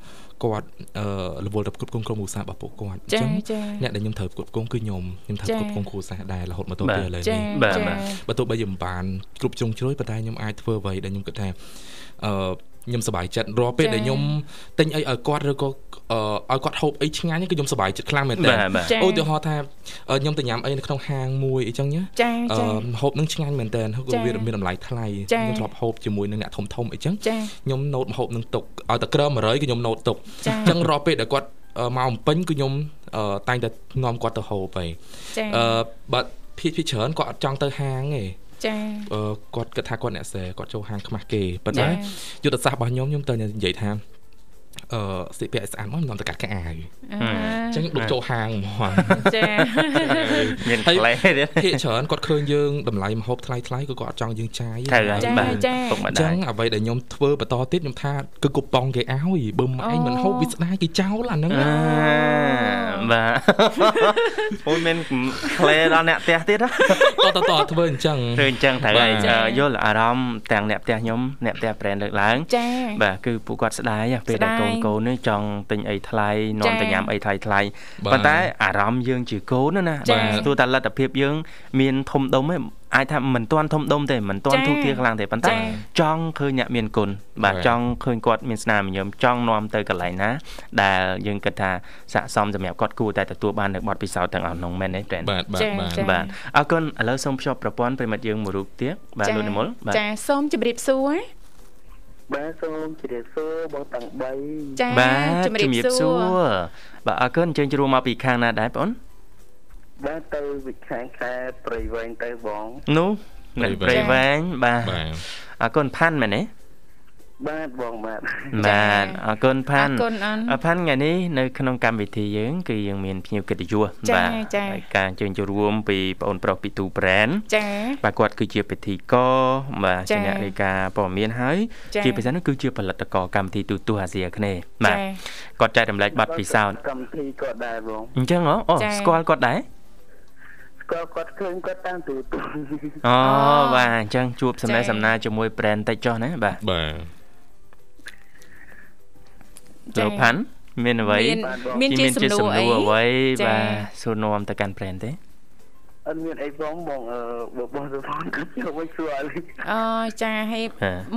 គាត់អឺរវល់ទៅផ្គត់ផ្គង់ក្រុមគ្រួសាររបស់ពួកគាត់អញ្ចឹងអ្នកដែលខ្ញុំត្រូវផ្គត់ផ្គង់គឺខ្ញុំខ្ញុំត្រូវផ្គត់ផ្គង់គ្រួសារដែររហូតមកទល់ពេលឥឡូវនេះបាទបើទោះបីយើងមិនបានគ្រប់ជ្រុងជ្រោយប៉ុន្តែខ្ញុំអាចធ្វើអ្វីដែលខ្ញុំគិតថាអឺ ខ្ញុំសប្បាយចិត្តរាល់ពេលដែលខ្ញុំទិញអីឲ្យគាត់ឬក៏ឲ្យគាត់ហូបអីឆ្ងាញ់គឺខ្ញុំសប្បាយចិត្តខ្លាំងមែនទែនឧទាហរណ៍ថាខ្ញុំទៅញ៉ាំអីនៅក្នុងហាងមួយអីចឹងណាហូបនឹងឆ្ងាញ់មែនទែនគឺវាមានតម្លៃថ្លៃខ្ញុំធ្លាប់ហូបជាមួយនឹងអ្នកធំធំអីចឹងខ្ញុំណូតហូបនឹងទុកឲ្យតែក្រ100គឺខ្ញុំណូតទុកអញ្ចឹងរាល់ពេលដែលគាត់មកអំពេញគឺខ្ញុំតែងតែនាំគាត់ទៅហូបអីអឺបើភាគភាគច្រើនគាត់អត់ចង់ទៅហាងទេ ចាគាត់គិតថាគាត់អ្នកសេគាត់ចូលហាងខ្មាស់គេប៉ុន្តែយុទ្ធសាស្ត្ររបស់ខ្ញុំខ្ញុំទៅនិយាយថា អឺស្លៀកពាក់ឲ្យស្អាតមកខ្ញុំទៅកាត់កៅអាវអញ្ចឹងដូចចូលហាងហ្មងចាមានផ្លែទៀតភាគច្រើនគាត់ឃើញយើងតម្លៃម្ហូបថ្លៃថ្លៃក៏គាត់អត់ចង់យើងចាយចាចាពុកម្ដាយអញ្ចឹងអ្វីដែលខ្ញុំធ្វើបន្តទៀតខ្ញុំថាគឺគូប៉ុងគេឲ្យបើម៉ែឯងមិនហូបវាស្ដាយគេចោលអាហ្នឹងបាទអូនមានផ្លែដល់អ្នកផ្ទះទៀតតតតធ្វើអញ្ចឹងធ្វើអញ្ចឹងត្រូវហើយយល់អារម្មណ៍ទាំងអ្នកផ្ទះខ្ញុំអ្នកផ្ទះ brand លើកឡើងចាបាទគឺពួកគាត់ស្ដាយពេលដែលកូនកូននេះចង់ទិញអីថ្លៃនាំទៅញ៉ាំអីថ្លៃថ្លៃប៉ុន្តែអារម្មណ៍យើងជាកូនណាបាទទោះតែលទ្ធភាពយើង មានធំដុំឯងអាចថាមិនទាន់ធំដុំទេមិនទាន់ទូទាខ្លាំងទេប៉ុន្តែចង់ឃើញអ្នកមានគុណបាទចង់ឃើញគាត់មានស្នាមញញឹមចង់នាំទៅកន្លែងណា ដែលយើងគិតថាស័កសមសម្រាប់គាត់គួរតែទទួលបាននៅបទពិសោធន៍ទាំងអស់នោះមែនទេប្រែនបាទបាទបាទបាទអរគុណឥឡូវសូមភ្ជាប់ប្រព័ន្ធប្រិមិត្តយើងមួយរូបទៀតបាទលោកនិមលបាទចាសូមជម្រាបសួរ បាទសូមជម្រាបសួរបងទាំង3ចាបាទជម្រាបសួរបាទអរគុណអញ្ជើញជួបមកពីខាងណាដែរបងបាទទៅវិខាងខែព្រៃវែងទៅបងនោះនៅព្រៃវែងបាទអរគុណផាន់មែនទេ បាទបងបាទបាទអរគុណផាន់អរគុណអរផាន់ថ្ងៃនេះនៅក្នុងកម្មវិធីយើងគឺយើងមានភ្ញៀវកិត្តិយសបាទហើយការអញ្ជើញចូលរួមពីបងប្រុសពីទូប្រែនចាបាទគាត់គឺជាពិធីករបាទជាអ្នករាយការណ៍ព័ត៌មានហើយជាពិសេសនោះគឺជាផលិតករកម្មវិធីទូទស្សន៍អាស៊ីអាគ្នេយ៍បាទគាត់ចែករំលែកបទពិសោធន៍កម្មវិធីគាត់ដែរបងអញ្ចឹងអូស្គាល់គាត់ដែរក៏គាត់ឃើញគាត់តាមទូទូអូបាទអញ្ចឹងជួបសំណេះសំណាលជាមួយ brand តិចចុះណាបាទបាទ លោកផាន់មានអ្វីមានជាសំណួរអីអ្វីបាទសួរនាំទៅកាន់ brand ទេអត់មានអីបងបងអឺបងសុផាន់គាត់ចូលមកសួរអូចាហេ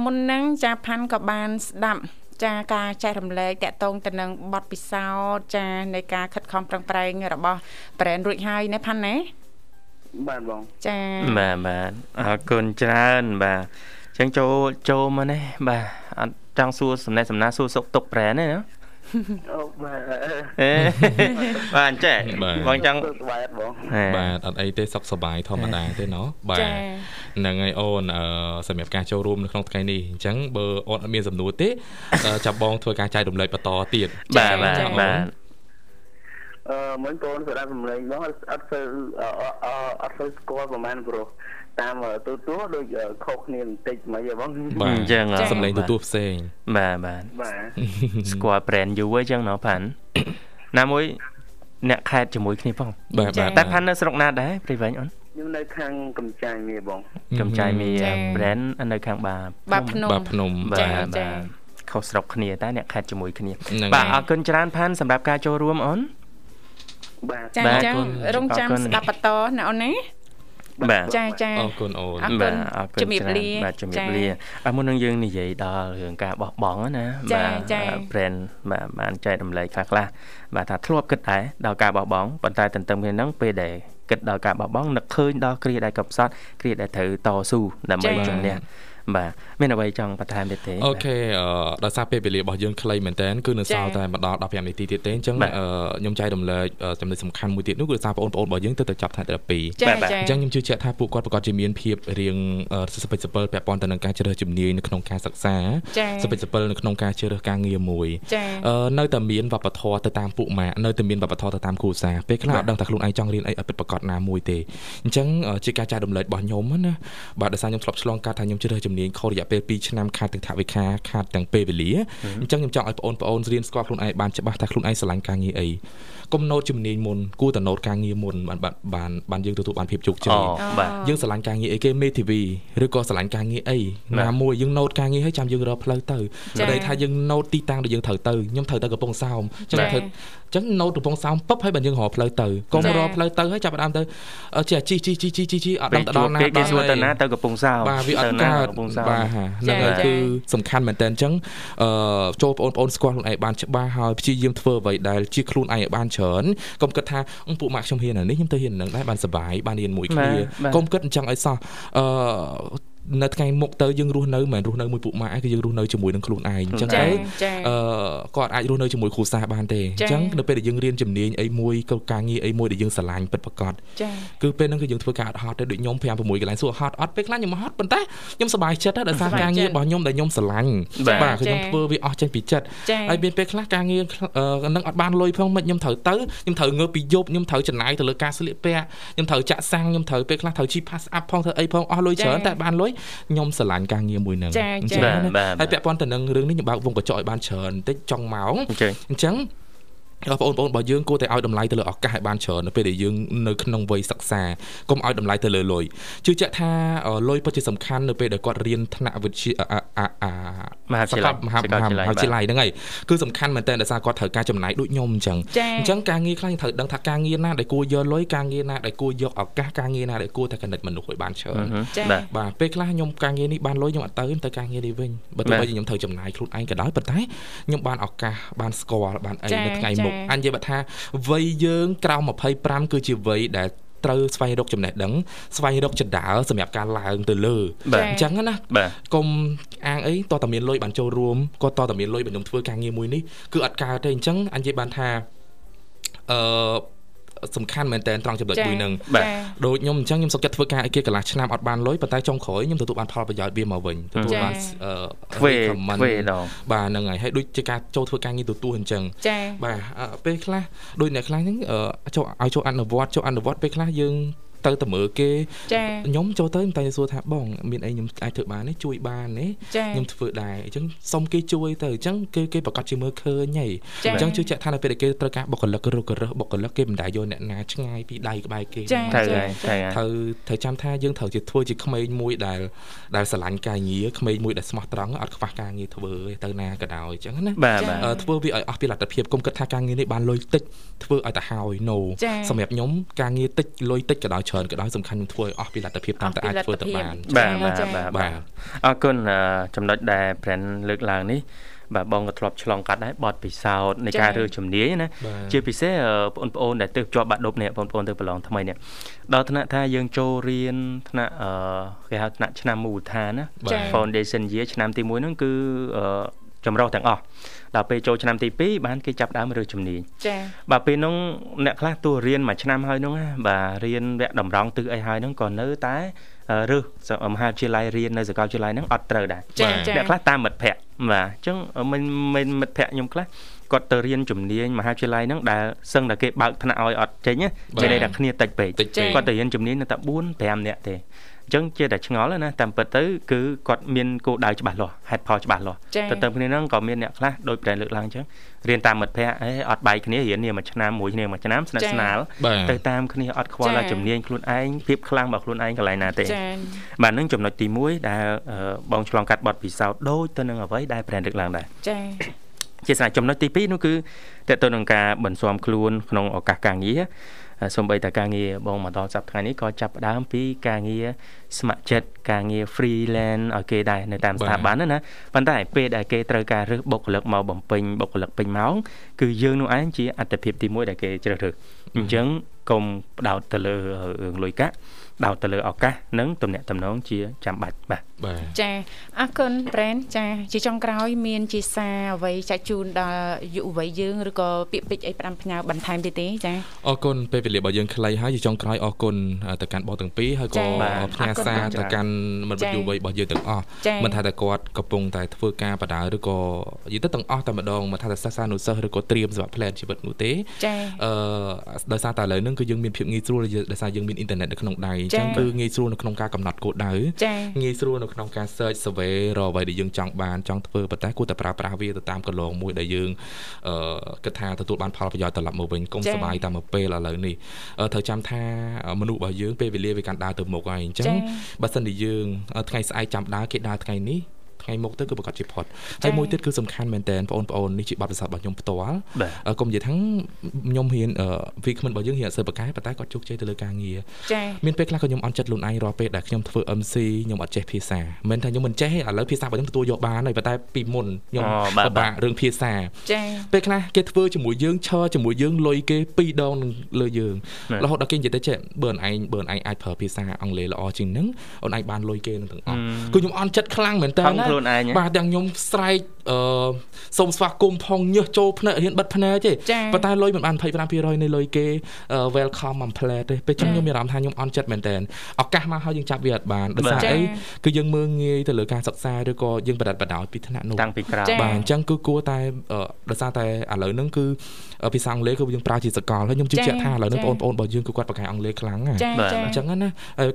មុនហ្នឹងចាផាន់ក៏បានស្ដាប់ចាការចែករំលែកតកតងទៅនឹងបទពិសោធន៍ចានៃការខិតខំប្រឹងប្រែងរបស់ brand រួចហើយណាផាន់ណាបាទបងចាបាទបាទអរគុណច្រើនបាទអញ្ចឹងចូលចូលមកនេះបាទអត់ ចង់សួរសំណេះសំណាលសួរសុកទុកប្រែនទេណាអូបាទអេបាទអញ្ចឹងបងចង់បាទបងបាទអត់អីទេសុខសប្បាយធម្មតាទេណោះបាទហ្នឹងហើយអូនសម្រាប់ការចូលរួមនៅក្នុងថ្ងៃនេះអញ្ចឹងបើអូនអត់មានសំណួរទេចាប់បងធ្វើការចែករំលែកបន្តទៀតបាទបាទបាទ អឺមិញបងស្ដាប់សម្លេងបងអត់សូវអត់សូវស្គាល់ប្រហែលព្រោះតាមទូទួដូចខុសគ្នាបន្តិចមិនហីបងបាទអញ្ចឹងសម្លេងទូទួផ្សេងបាទបាទបាទស្គាល់ brand យូរអញ្ចឹងណោះផាន់ណាមួយអ្នកខេតជាមួយគ្នាផងបាទបាទតែផាន់នៅស្រុកណាដែរព្រៃវែងអូនខ្ញុំនៅខាងកំចាយមីបងកំចាយមី brand នៅខាងបាបាទភ្នំបាទភ្នំបាទបាទខុសស្រុកគ្នាតែអ្នកខេតជាមួយគ្នាបាទអរគុណច្រើនផាន់សម្រាប់ការចូលរួមអូន បាទចាចារងចាំស្ដាប់បន្តណាអូនណាបាទចាចាអរគុណអូនបាទអរគុណជំរាបលាបាទជំរាបលាអរមុននឹងយើងនិយាយដល់រឿងការបោះបង់ណាបាទ brand បាទបានចែករំលែកខ្លះខ្លះបាទថាធ្លាប់គិតដែរដល់ការបោះបង់ប៉ុន្តែទន្ទឹមគ្នាហ្នឹងពេលដែលគិតដល់ការបោះបង់នឹកឃើញដល់គ្រាដែលកັບសត់គ្រាដែលត្រូវតស៊ូដើម្បីជំនះ បាទមានអ្វីចង់បន្ថែមទៀតទេអូខេដោយសារពេលវេលារបស់យើងខ្លីមែនតើគឺនៅសល់តែម្ដង15នាទីទៀតទេអញ្ចឹងខ្ញុំចែករំលែកចំណុចសំខាន់មួយទៀតនោះគឺដោយសារបងប្អូនរបស់យើងទៅទៅចាប់ថ្ងៃទី12បាទអញ្ចឹងខ្ញុំជឿជាក់ថាពួកគាត់ប្រកាសជាមានភាពរៀងសពិចសពិលពាក់ព័ន្ធទៅនឹងការជ្រើសជំនាញនៅក្នុងការសិក្សាសពិចសពិលនៅក្នុងការជ្រើសការងារមួយនៅតែមានវប្បធម៌ទៅតាមពួកម៉ាក់នៅតែមានវប្បធម៌ទៅតាមគ្រួសារពេលខ្លះអត់ដឹងថាខ្លួនឯងចង់រៀនអីឲ្យពិតប្រាកដណាមួយទេអញ្ចឹងជាការចែករំលែករបស់ខ្ញុំណាបាទដោយសារខ្ញុំធ្លាប់ឆ្លងកាត់ថាខ្ញុំជ្រើសជំនាញខុសរយៈពេល2ឆ្នាំខាតទាំងថវិកាខាតទាំងពេលវេលាអញ្ចឹងខ្ញុំចង់ឲ្យបងប្អូនរៀនស្គាល់ខ្លួនឯងបានច្បាស់ថាខ្លួនឯងស្រឡាញ់ការងារអីកុំណូតជំនាញមុនគួរតែណូតការងារមុនបានបានបានយើងទទួលបានភាពជោគជ័យយើងស្រឡាញ់ការងារអីគេមេធាវីឬក៏ស្រឡាញ់ការងារអីណាមួយយើងណូតការងារឲ្យចាំយើងរកផ្លូវទៅតែថាយើងណូតទីតាំងដែលយើងត្រូវទៅខ្ញុំត្រូវទៅកំពង់សោមចឹងធ្វើ ចឹងណូតកំពង់សោមពឹបហើយបើយើងរកផ្លូវទៅកុំរកផ្លូវទៅហើយចាប់ដើមទៅចេះជីជីជីជីជីអត់ដឹងទៅដល់ណាដល់គេសួរទៅណាទៅកំពង់សោមបាទវាអត់កើតបាទហ្នឹងហើយគឺសំខាន់មែនតើអញ្ចឹងអឺចូលបងប្អូនស្គាល់ខ្លួនឯងបានច្បាស់ហើយព្យាយាមធ្វើអ្វីដែលជាខ្លួនឯងឲ្យបានច្រើនកុំគិតថាពួកម៉ាក់ខ្ញុំហ៊ានអានេះខ្ញុំទៅហ៊ាននឹងដែរបានសុបាយបានរៀនមួយគ្នាកុំគិតអញ្ចឹងឲ្យសោះអឺ នៅថ្ងៃមុខទៅយើងរស់នៅមិនមែនរស់នៅមួយពួកម៉ាក់ឯងគឺយើងរស់នៅជាមួយនឹងខ្លួនឯងអញ្ចឹងទៅអឺគាត់អាចរស់នៅជាមួយគ្រួសារបានទេអញ្ចឹងនៅពេលដែលយើងរៀនជំនាញអីមួយក៏ការងារអីមួយដែលយើងស្រឡាញ់ពិតប្រាកដគឺពេលហ្នឹងគឺយើងធ្វើការអត់ហត់ទេដូចខ្ញុំ5 6កន្លែងសួរហត់អត់ពេលខ្លះខ្ញុំហត់ប៉ុន្តែខ្ញុំសប្បាយចិត្តដោយសារការងាររបស់ខ្ញុំដែលខ្ញុំស្រឡាញ់បាទគឺខ្ញុំធ្វើវាអស់ចេញពីចិត្តហើយមានពេលខ្លះការងារនឹងអត់បានលុយផងមិនខ្ញុំត្រូវទៅខ្ញុំត្រូវងើបពីយប់ខ្ញុំត្រូវចំណាយទៅលើការស្លៀកពាក់ខ្ញុំត្រូវចាក់សាំងខ្ញុំត្រូវពេលខ្លះត្រូវជី pass up ផងធ្វើអីផងអស់លុយច្រើនតែបានលុយខ្ញុំស្រឡាញ់ការងារមួយហ្នឹងអញ្ចឹងហើយពាក់ព័ន្ធទៅនឹងរឿងនេះខ្ញុំបើកវងកញ្ចក់ឲ្យបានច្រើនបន្តិចចុងម៉ោងអញ្ចឹង បងប្អូនរបស់យើងគួរតែឲ្យតម្លៃទៅលើឱកាសឲ្យបានច្រើននៅពេលដែលយើងនៅក្នុងវ័យសិក្សាកុំឲ្យតម្លៃទៅលើលុយជឿជាក់ថាលុយពិតជាសំខាន់នៅពេលដែលគាត់រៀនថ្នាក់វិទ្យាមហាវិទ្យាល័យមហាវិទ្យាល័យហ្នឹងហើយគឺសំខាន់មែនតើដោយសារគាត់ត្រូវការចំណាយដូចខ្ញុំអញ្ចឹងអញ្ចឹងការងារខ្លះត្រូវដឹងថាការងារណាដែលគួរយកលុយការងារណាដែលគួរយកឱកាសការងារណាដែលគួរតែកណិតមនុស្សឲ្យបានច្រើនបាទពេលខ្លះខ្ញុំការងារនេះបានលុយខ្ញុំអត់ទៅទៅការងារនេះវិញបើទោះបីខ្ញុំត្រូវចំណាយខ្លួនឯងក៏ដោយប៉ុន្តែខ្ញុំបានឱកាសបានស្គាល់បានអីនៅថ្ងៃមុខអញនិយាយថាវ័យយើងក្រោម25គឺជាវ័យដែលត្រូវស្វែងរកចំណេះដឹងស្វែងរកចដាលសម្រាប់ការឡើងទៅលើអញ្ចឹងណាកុំអាងអីតតែមានលុយបានចូលរួមគាត់តតែមានលុយបើខ្ញុំធ្វើការងារមួយនេះគឺអត់កើតទេអញ្ចឹងអញនិយាយបានថាអឺ សំខាន់មែនតើត្រង់ចំណុចមួយហ្នឹងដូចខ្ញុំអញ្ចឹងខ្ញុំសុខចិត្តធ្វើការអីគេកន្លះឆ្នាំអត់បានលុយប៉ុន្តែចុងក្រោយខ្ញុំទទួលបានផលប្រយោជន៍វាមកវិញទទួលបានទ្វេទ្វេដងបាទហ្នឹងហើយហើយដូចជាការចូលធ្វើការងារទទួលអញ្ចឹងបាទពេលខ្លះដូចអ្នកខ្លះហ្នឹងចូលឲ្យចូលអនុវត្តចូលអនុវត្តពេលខ្លះយើង ទៅតែមើលគេខ្ញុំចូលទៅតែសួរថាបងមានអីខ្ញុំអាចធ្វើបានទេជួយបានទេខ្ញុំធ្វើដែរអញ្ចឹងសុំគេជួយទៅអញ្ចឹងគេគេប្រកាសជាមើលឃើញហីអញ្ចឹងជឿជាក់ថានៅពេលដែលគេត្រូវការបុគ្គលិករុករឹសបុគ្គលិកគេមិនដែលយកអ្នកណាឆ្ងាយពីដៃក្បែរគេត្រូវហើយត្រូវត្រូវចាំថាយើងត្រូវជាធ្វើជាក្មេងមួយដែលដែលស្រឡាញ់ការងារក្មេងមួយដែលស្មោះត្រង់អត់ខ្វះការងារធ្វើទៅណាក៏ដោយអញ្ចឹងណាធ្វើវាឲ្យអស់ពីលទ្ធភាពគុំគិតថាការងារនេះបានលុយតិចធ្វើឲ្យតែហើយ no សម្រាប់ខ្ញុំការងារតិចលុយតិចក៏ដោយច្រើនក៏ដោយសំខាន់ខ្ញុំធ្វើឲ្យអស់ពីលទ្ធភាពតាមតែអាចធ្វើទៅបានបាទបាទបាទអរគុណចំណុចដែល brand លើកឡើងនេះបាទបងក៏ធ្លាប់ឆ្លងកាត់ដែរបត់ពិសោធន៍នៃការរើជំនាញណាជាពិសេសបងប្អូនដែលទើបជាប់បាក់ឌុបនេះបងប្អូនទើបប្រឡងថ្មីនេះដល់ថ្នាក់ថាយើងចូលរៀនថ្នាក់គេហៅថ្នាក់ឆ្នាំមូលដ្ឋានណា Foundation Year ឆ្នាំទី1ហ្នឹងគឺ ចម្រុះទាំងអស់ដល់ពេលចូលឆ្នាំទី2បានគេចាប់ដើមរើជំនាញចា៎បាទពេលនោះអ្នកខ្លះទោះរៀនមួយឆ្នាំហើយនោះបាទរៀនវគ្គតម្រង់ទិសអីហើយនោះក៏នៅតែរើសមហាវិទ្យាល័យរៀននៅសាកលវិទ្យាល័យហ្នឹងអត់ត្រូវដែរអ្នកខ្លះតាមមិត្តភ័ក្តិបាទអញ្ចឹងមិនមិនមិត្តភ័ក្តិខ្ញុំខ្លះគាត់ទៅរៀនជំនាញមហាវិទ្យាល័យហ្នឹងដែលសឹងតែគេបើកថ្នាក់ឲ្យអត់ចេញគេន័យថាគ្នាតិចពេកគាត់ទៅរៀនជំនាញនៅតែ4 5នាក់ទេ អញ្ចឹងជាតែឆ្ងល់ណាតាមពិតទៅគឺគាត់មានគោលដៅច្បាស់លាស់ហេតុផលច្បាស់លាស់ទៅទៅគ្នាហ្នឹងក៏មានអ្នកខ្លះដោយប្រែលើកឡើងអញ្ចឹងរៀនតាមមិត្តភ័ក្តិអេអត់បែកគ្នារៀននេះមួយឆ្នាំមួយគ្នាមួយឆ្នាំស្និទ្ធស្នាលទៅតាមគ្នាអត់ខ្វល់ជំនាញខ្លួនឯងភាពខ្លាំងរបស់ខ្លួនឯងកន្លែងណាទេបាទនឹងចំណុចទី1ដែលបងឆ្លងកាត់បទពិសោធន៍ដូចទៅនឹងអ្វីដែលប្រែលើកឡើងដែរចា៎ជាស្រេចចំណុចទី2នោះគឺតើទៅនឹងការបន្ស៊ាំខ្លួនក្នុងឱកាសការងារ សូម្បីតែការងារបងមកដល់សប្តាហ៍នេះក៏ចាប់ផ្ដើមពីការងារស្ម័គ្រចិត្តការងារ freelance ឲ្យគេដែរនៅតាមស្ថាប័នណាប៉ុន្តែពេលដែលគេត្រូវការរើសបុគ្គលិកមកបំពេញបុគ្គលិកពេញម៉ោងគឺយើងនោះឯងជាអត្តភាពទី1ដែលគេជ្រើសរើសអញ្ចឹងកុំផ្ដោតទៅលើរឿងលុយកាក់ ដោតទៅលើឱកាសនិងទំនាក់ទំនងជាចាំបាច់បាទបាទចាអរគុណប្រែនចាជាចុងក្រោយ មានជាសារអ្វីចាក់ជូនដល់យុវវ័យយើងឬក៏ពាក្យពេចន៍អីផ្ដាំផ្ញើបន្ថែមទៀតទេចាអរគុណពេលវេលារបស់យើងខ្លីហើយជាចុងក្រោយអរគុណទៅកាន់បងទាំងពីរហើយក៏ផ្ញើសារទៅកាន់មិត្តយុវវ័យរបស់យើងទាំងអស់មិនថាតែគាត់កំពុងតែធ្វើការបដាឬក៏និយាយទៅទាំងអស់តែម្ដងមិនថាតែសិស្សានុសិស្សឬក៏ត្រៀមសម្រាប់ plan ជីវិតនោះទេអឺដោយសារតែឥឡូវហ្នឹងគឺយើងមានភាពងាយស្រួលដោយសារយើងមានអ៊ីនធឺណិតនៅក្នុងដៃអញ្ចឹងគឺងាយស្រួលនៅក្នុងការកំណត់គោលដៅងាយស្រួលនៅក្នុងការ search survey រកអ្វីដែលយើងចង់បានចង់ធ្វើប៉ុន្តែគួរតែប្រើប្រាស់វាទៅតាមកន្លងមួយដែលយើងអឺគិតថាទទួលបានផលប្រយោជន៍ត្រឡប់មកវិញកុំសบายតាមមួយពេលឥឡូវនេះត្រូវចាំថាមនុស្សរបស់យើងពេលវេលាវាកាន់ដើរទៅមុខហើយអញ្ចឹងបើសិនជាយើងថ្ងៃស្អែកចាំដើរគេដើរថ្ងៃនេះ ថ្ងៃមុខទៅគឺប្រកាសជាផុតហើយមួយទៀតគឺសំខាន់មែនតើបងប្អូននេះជាបទពិសោធន៍របស់ខ្ញុំផ្ទាល់កុំនិយាយថាខ្ញុំហ៊ានវីគ្មិនរបស់យើងហ៊ានអសើបកែប៉ុន្តែគាត់ជោគជ័យទៅលើការងារចា៎មានពេលខ្លះក៏ខ្ញុំអន់ចិត្តខ្លួនឯងរាល់ពេលដែលខ្ញុំធ្វើ MC ខ្ញុំអត់ចេះភាសាមិនថាខ្ញុំមិនចេះទេឥឡូវភាសារបស់ខ្ញុំទទួលយកបានហើយប៉ុន្តែពីមុនខ្ញុំពិបាករឿងភាសាចា៎ពេលខ្លះគេធ្វើជាមួយយើងឈរជាមួយយើងលុយគេ2ដងលើយើងរហូតដល់គេនិយាយទៅចេះបើឯងបើឯងអាចប្រើភាសាអង់គ្លេសល្អជាងហ្នឹងអូនឯងបានលុយគេនឹងទាំងអស់គឺខ្ញុំអន់ចិត្តខ្លាំងមែនតើខ្លួនឯងបាទទាំងខ្ញុំស្រែកអឺសូមស្វាគមន៍ផងញើសចូលភ្នែករៀនបិទភ្នែកទេប៉ុន្តែលុយមិនបាន25%នៃលុយគេ welcome មួយផ្លែតទេពេលចឹងខ្ញុំមានអារម្មណ៍ថាខ្ញុំអន់ចិត្តមែនតើឱកាសមកហើយយើងចាប់វាអត់បានដោយសារអីគឺយើងមើងងាយទៅលើការសិក្សាឬក៏យើងបដិបដោយពីថ្នាក់នោះតាំងពីក្រៅបាទអញ្ចឹងគឺគួរតែដោយសារតែឥឡូវហ្នឹងគឺភាសាអង់គ្លេសគឺយើងប្រើជាសកលហើយខ្ញុំជឿជាក់ថាឥឡូវនេះបងប្អូនរបស់យើងគឺគាត់បកកែអង់គ្លេសខ្លាំងណាអញ្ចឹងណា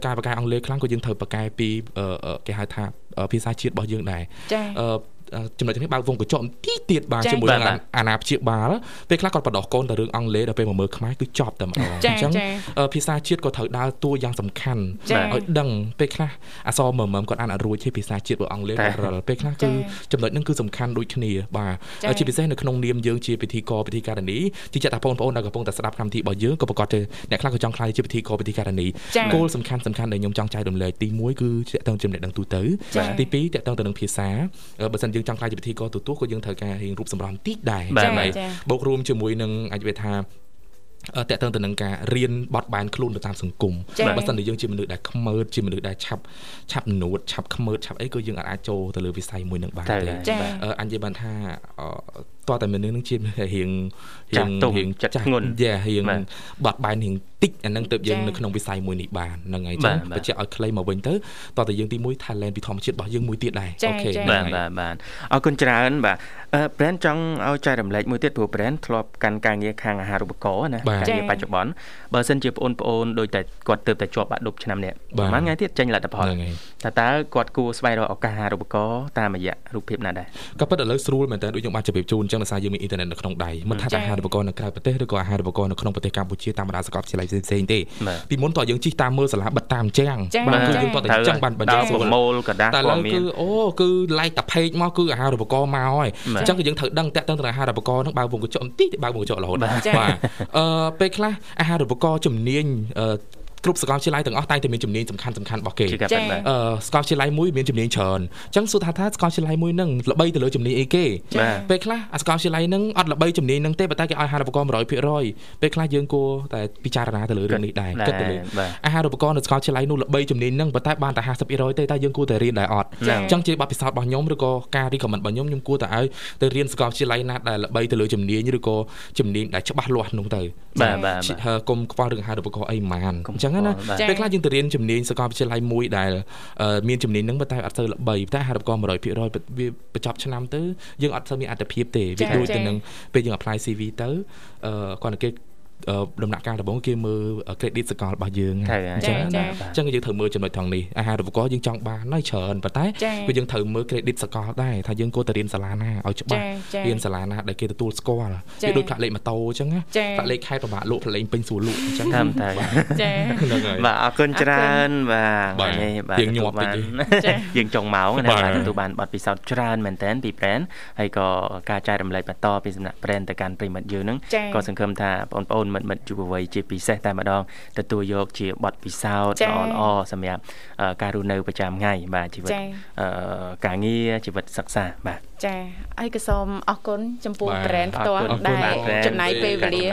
ការបកកែអង់គ្លេសខ្លាំងក៏យើងត្រូវបកកែពីគេហៅថាភាសាជាតិរបស់យើងដែរអឺ ចំណុចនេះបើកវងកញ្ចក់ទីទៀតបានជាមួយនឹងអាណាព្យាបាលពេលខ្លះគាត់បដោះកូនទៅរឿងអង់គ្លេសដល់ពេលមកមើលខ្មែរគឺចប់តែម្ដងអញ្ចឹងភាសាជាតិក៏ត្រូវដើរតួយ៉ាងសំខាន់ឲ្យដឹងពេលខ្លះអសមើមមើមគាត់អានអត់រួចទេភាសាជាតិរបស់អង់គ្លេសគាត់រលពេលខ្លះគឺចំណុចហ្នឹងគឺសំខាន់ដូចគ្នាបាទជាពិសេសនៅក្នុងនាមយើងជាពិធីករពិធីការនីជាចាក់តាបងប្អូនដែលកំពុងតែស្ដាប់កម្មវិធីរបស់យើងក៏ប្រកាសជាអ្នកខ្លះក៏ចង់ខ្លាយជាពិធីករពិធីការនីគោលសំខាន់សំខាន់ដែលខ្ញុំចង់ចែករំលែកទី1គឺតាក់ទងចំណេះដឹងទូទៅទី2តាក់ទងទៅនឹងភាសាបើសិនយើងចង់ខ្លាយជាពិធីករទទួលក៏យើងត្រូវការរៀងរូបសម្រស់បន្តិចដែរបាទបូករួមជាមួយនឹងអាចនិយាយថាតកតឹងទៅនឹងការរៀនបត់បែនខ្លួនទៅតាមសង្គមបើមិនតែយើងជាមនុស្សដែលខ្មើតជាមនុស្សដែលឆាប់ឆាប់នួតឆាប់ខ្មើតឆាប់អីក៏យើងអាចចូលទៅលើវិស័យមួយនឹងបានទេអញនិយាយបានថា តើតែមនុស្សនឹងជារៀងរៀងរៀងចិត្តធ្ងន់យ៉ារៀងបត់បែនរៀងតិចអានឹងទៅយើងនៅក្នុងវិស័យមួយនេះបានហ្នឹងហើយចឹងបញ្ជាក់ឲ្យខ្លីមកវិញទៅតើតែយើងទី1 Thailand ពីធម្មជាតិរបស់យើងមួយទៀតដែរអូខេបាទបាទបាទអរគុណច្រើនបាទអឺ brand ចង់ឲ្យចែករំលែកមួយទៀតព្រោះ brand ធ្លាប់កាន់ការងារខាងអាហារូបករណ៍ណាការងារបច្ចុប្បន្នបើសិនជាបងប្អូនដូចតែគាត់ទៅតែជាប់បាក់ឌុបឆ្នាំនេះប្រហែលថ្ងៃទៀតចេញលទ្ធផលតើតើគាត់គួរស្វែងរកឱកាសអាហារូបករណ៍តាមរយៈរូបភាពណាដែរក៏ប៉ុន្តែឥឡូវស្រួលមែនតើដូចខ្ញុំបានជម្រាបជូនអញ្ចឹងដោយសារយើងមានអ៊ីនធឺណិតនៅក្នុងដៃមិនថាអាហារូបករណ៍នៅក្រៅប្រទេសឬក៏អាហារូបករណ៍នៅក្នុងប្រទេសកម្ពុជាតាមបណ្ដាសាកលវិទ្យាល័យផ្សេងៗទេពីមុនតើយើងជិះតាមមើលសាលាបិទតាមអញ្ចឹងបាទគឺយើងតើតែអញ្ចឹងបានបញ្ជាក់ប្រមូលกระดาษតែឥឡូវគឺអូគឺឡែកតាពេកមកគឺអាហារូបករណ៍មកហើយអញ្ចឹងគឺយើងត្រូវដឹងតាក់ទងទៅអាហារូបករណ៍ហ្នឹងបើវងកញ្ចក់បន្តិចបើវងកញ្ចក់រហូតបាទអឺពេលខ្លះអាហារូបករណ៍ជំនាញ គ្រប់សាកលវិទ្យាល័យទាំងអស់តែងតែមានជំនាញសំខាន់សំខាន់របស់គេអឺសាកលវិទ្យាល័យមួយមានជំនាញច្រើនអញ្ចឹងសួរថាថាសាកលវិទ្យាល័យមួយហ្នឹងល្បីទៅលើជំនាញអីគេពេលខ្លះអាសាកលវិទ្យាល័យហ្នឹងអត់ល្បីជំនាញហ្នឹងទេប៉ុន្តែគេឲ្យអាហារូបករណ៍100%ពេលខ្លះយើងគួរតែពិចារណាទៅលើរឿងនេះដែរគិតទៅលើអាហារូបករណ៍នៅសាកលវិទ្យាល័យនោះល្បីជំនាញហ្នឹងប៉ុន្តែបានតែ50%ទេតែយើងគួរតែរៀនដែរអត់អញ្ចឹងជាបទពិសោធន៍របស់ខ្ញុំឬក៏ការ recommend របស់ខ្ញុំខ្ញុំគួរតែឲ្យទៅរៀនសាកលវិទ្យាល័យណាដែលល្បីទៅលើជំនាញឬក៏ជំនាញដែលច្បាស់លាស់នោះទៅបាទបាទកុំខ្វល់រឿងអាហារូបករណ៍អីហ្មងអញ្ចឹងណាពេលខ្លះយើងទៅរៀនជំនាញសាកលវិទ្យាល័យមួយដែលមានជំនាញហ្នឹងតែអត់សូវល្បីតែហារូបករណ៍100%វាបញ្ចប់ឆ្នាំទៅយើងអត់សូវមានអត្ថភាពទេវាដូចទៅនឹងពេលយើង apply CV ទៅគាត់តែគេ ដំណាក់កាលដំបូងគេមើល credit សកលរបស់យើងអញ្ចឹងអញ្ចឹងយើងត្រូវមើលចំណុចថងនេះអាហារូបករណ៍យើងចង់បានហើយច្រើនប៉ុន្តែគឺយើងត្រូវមើល credit សកលដែរថាយើងគួរតែរៀនសាលាណាឲ្យច្បាស់រៀនសាលាណាដែលគេទទួលស្គាល់វាដូចផ្លាកលេខម៉ូតូអញ្ចឹងណាផ្លាកលេខខេត្តប្រហែលលក់ផ្លាកលេខពេញស្រួលលក់អញ្ចឹងតាមតែចាហ្នឹងហើយបាទអរគុណច្រើនបាទនេះបាទយើងញាប់តិចយើងចុងម៉ោងណាបាទទទួលបានបទពិសោធន៍ច្រើនមែនតើពី brand ហើយក៏ការចែករំលែកបន្តពីសំណាក់ brand ទៅកាន់ប្រិមិត្តយើងហ្នឹងក៏សង្ឃឹមថាបងប្អូនមិត្តមិត្តយុវវ័យជាពិសេសតែម្ដងទទួលយកជាបទពិសោធន៍ល្អល្អសម្រាប់ការរស់នៅប្រចាំថ្ងៃបាទជីវិតការងារជីវិតសិក្សាបាទ ចាហើយក៏សូមអរគុណចំពោះ brand ផ្ទាល់ដែលចំណាយពេលវេលា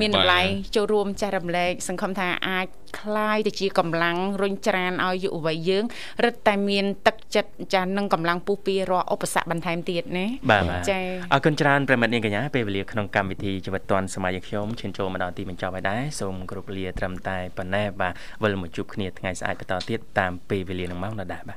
មានតម្លៃចូលរួមចែករំលែកសង្ឃឹមថាអាចคลายទៅជាកម្លាំងរុញច្រានឲ្យយុវវ័យយើងរឹតតែមានទឹកចិត្តចានឹងកម្លាំងពុះពីរាល់ឧបសគ្គបន្ថែមទៀតណាបាទចាអរគុណច្រើនប្រិមិត្តនាងកញ្ញាពេលវេលាក្នុងកម្មវិធីជីវិតឌွန်សម័យខ្ញុំឈានចូលមកដល់ទីបញ្ចប់ហើយដែរសូមគោរពលាត្រឹមតែប៉ុណ្ណេះបាទវិលមកជួបគ្នាថ្ងៃស្អែកបន្តទៀតតាមពេលវេលានឹងម៉ោងដដែលបាទ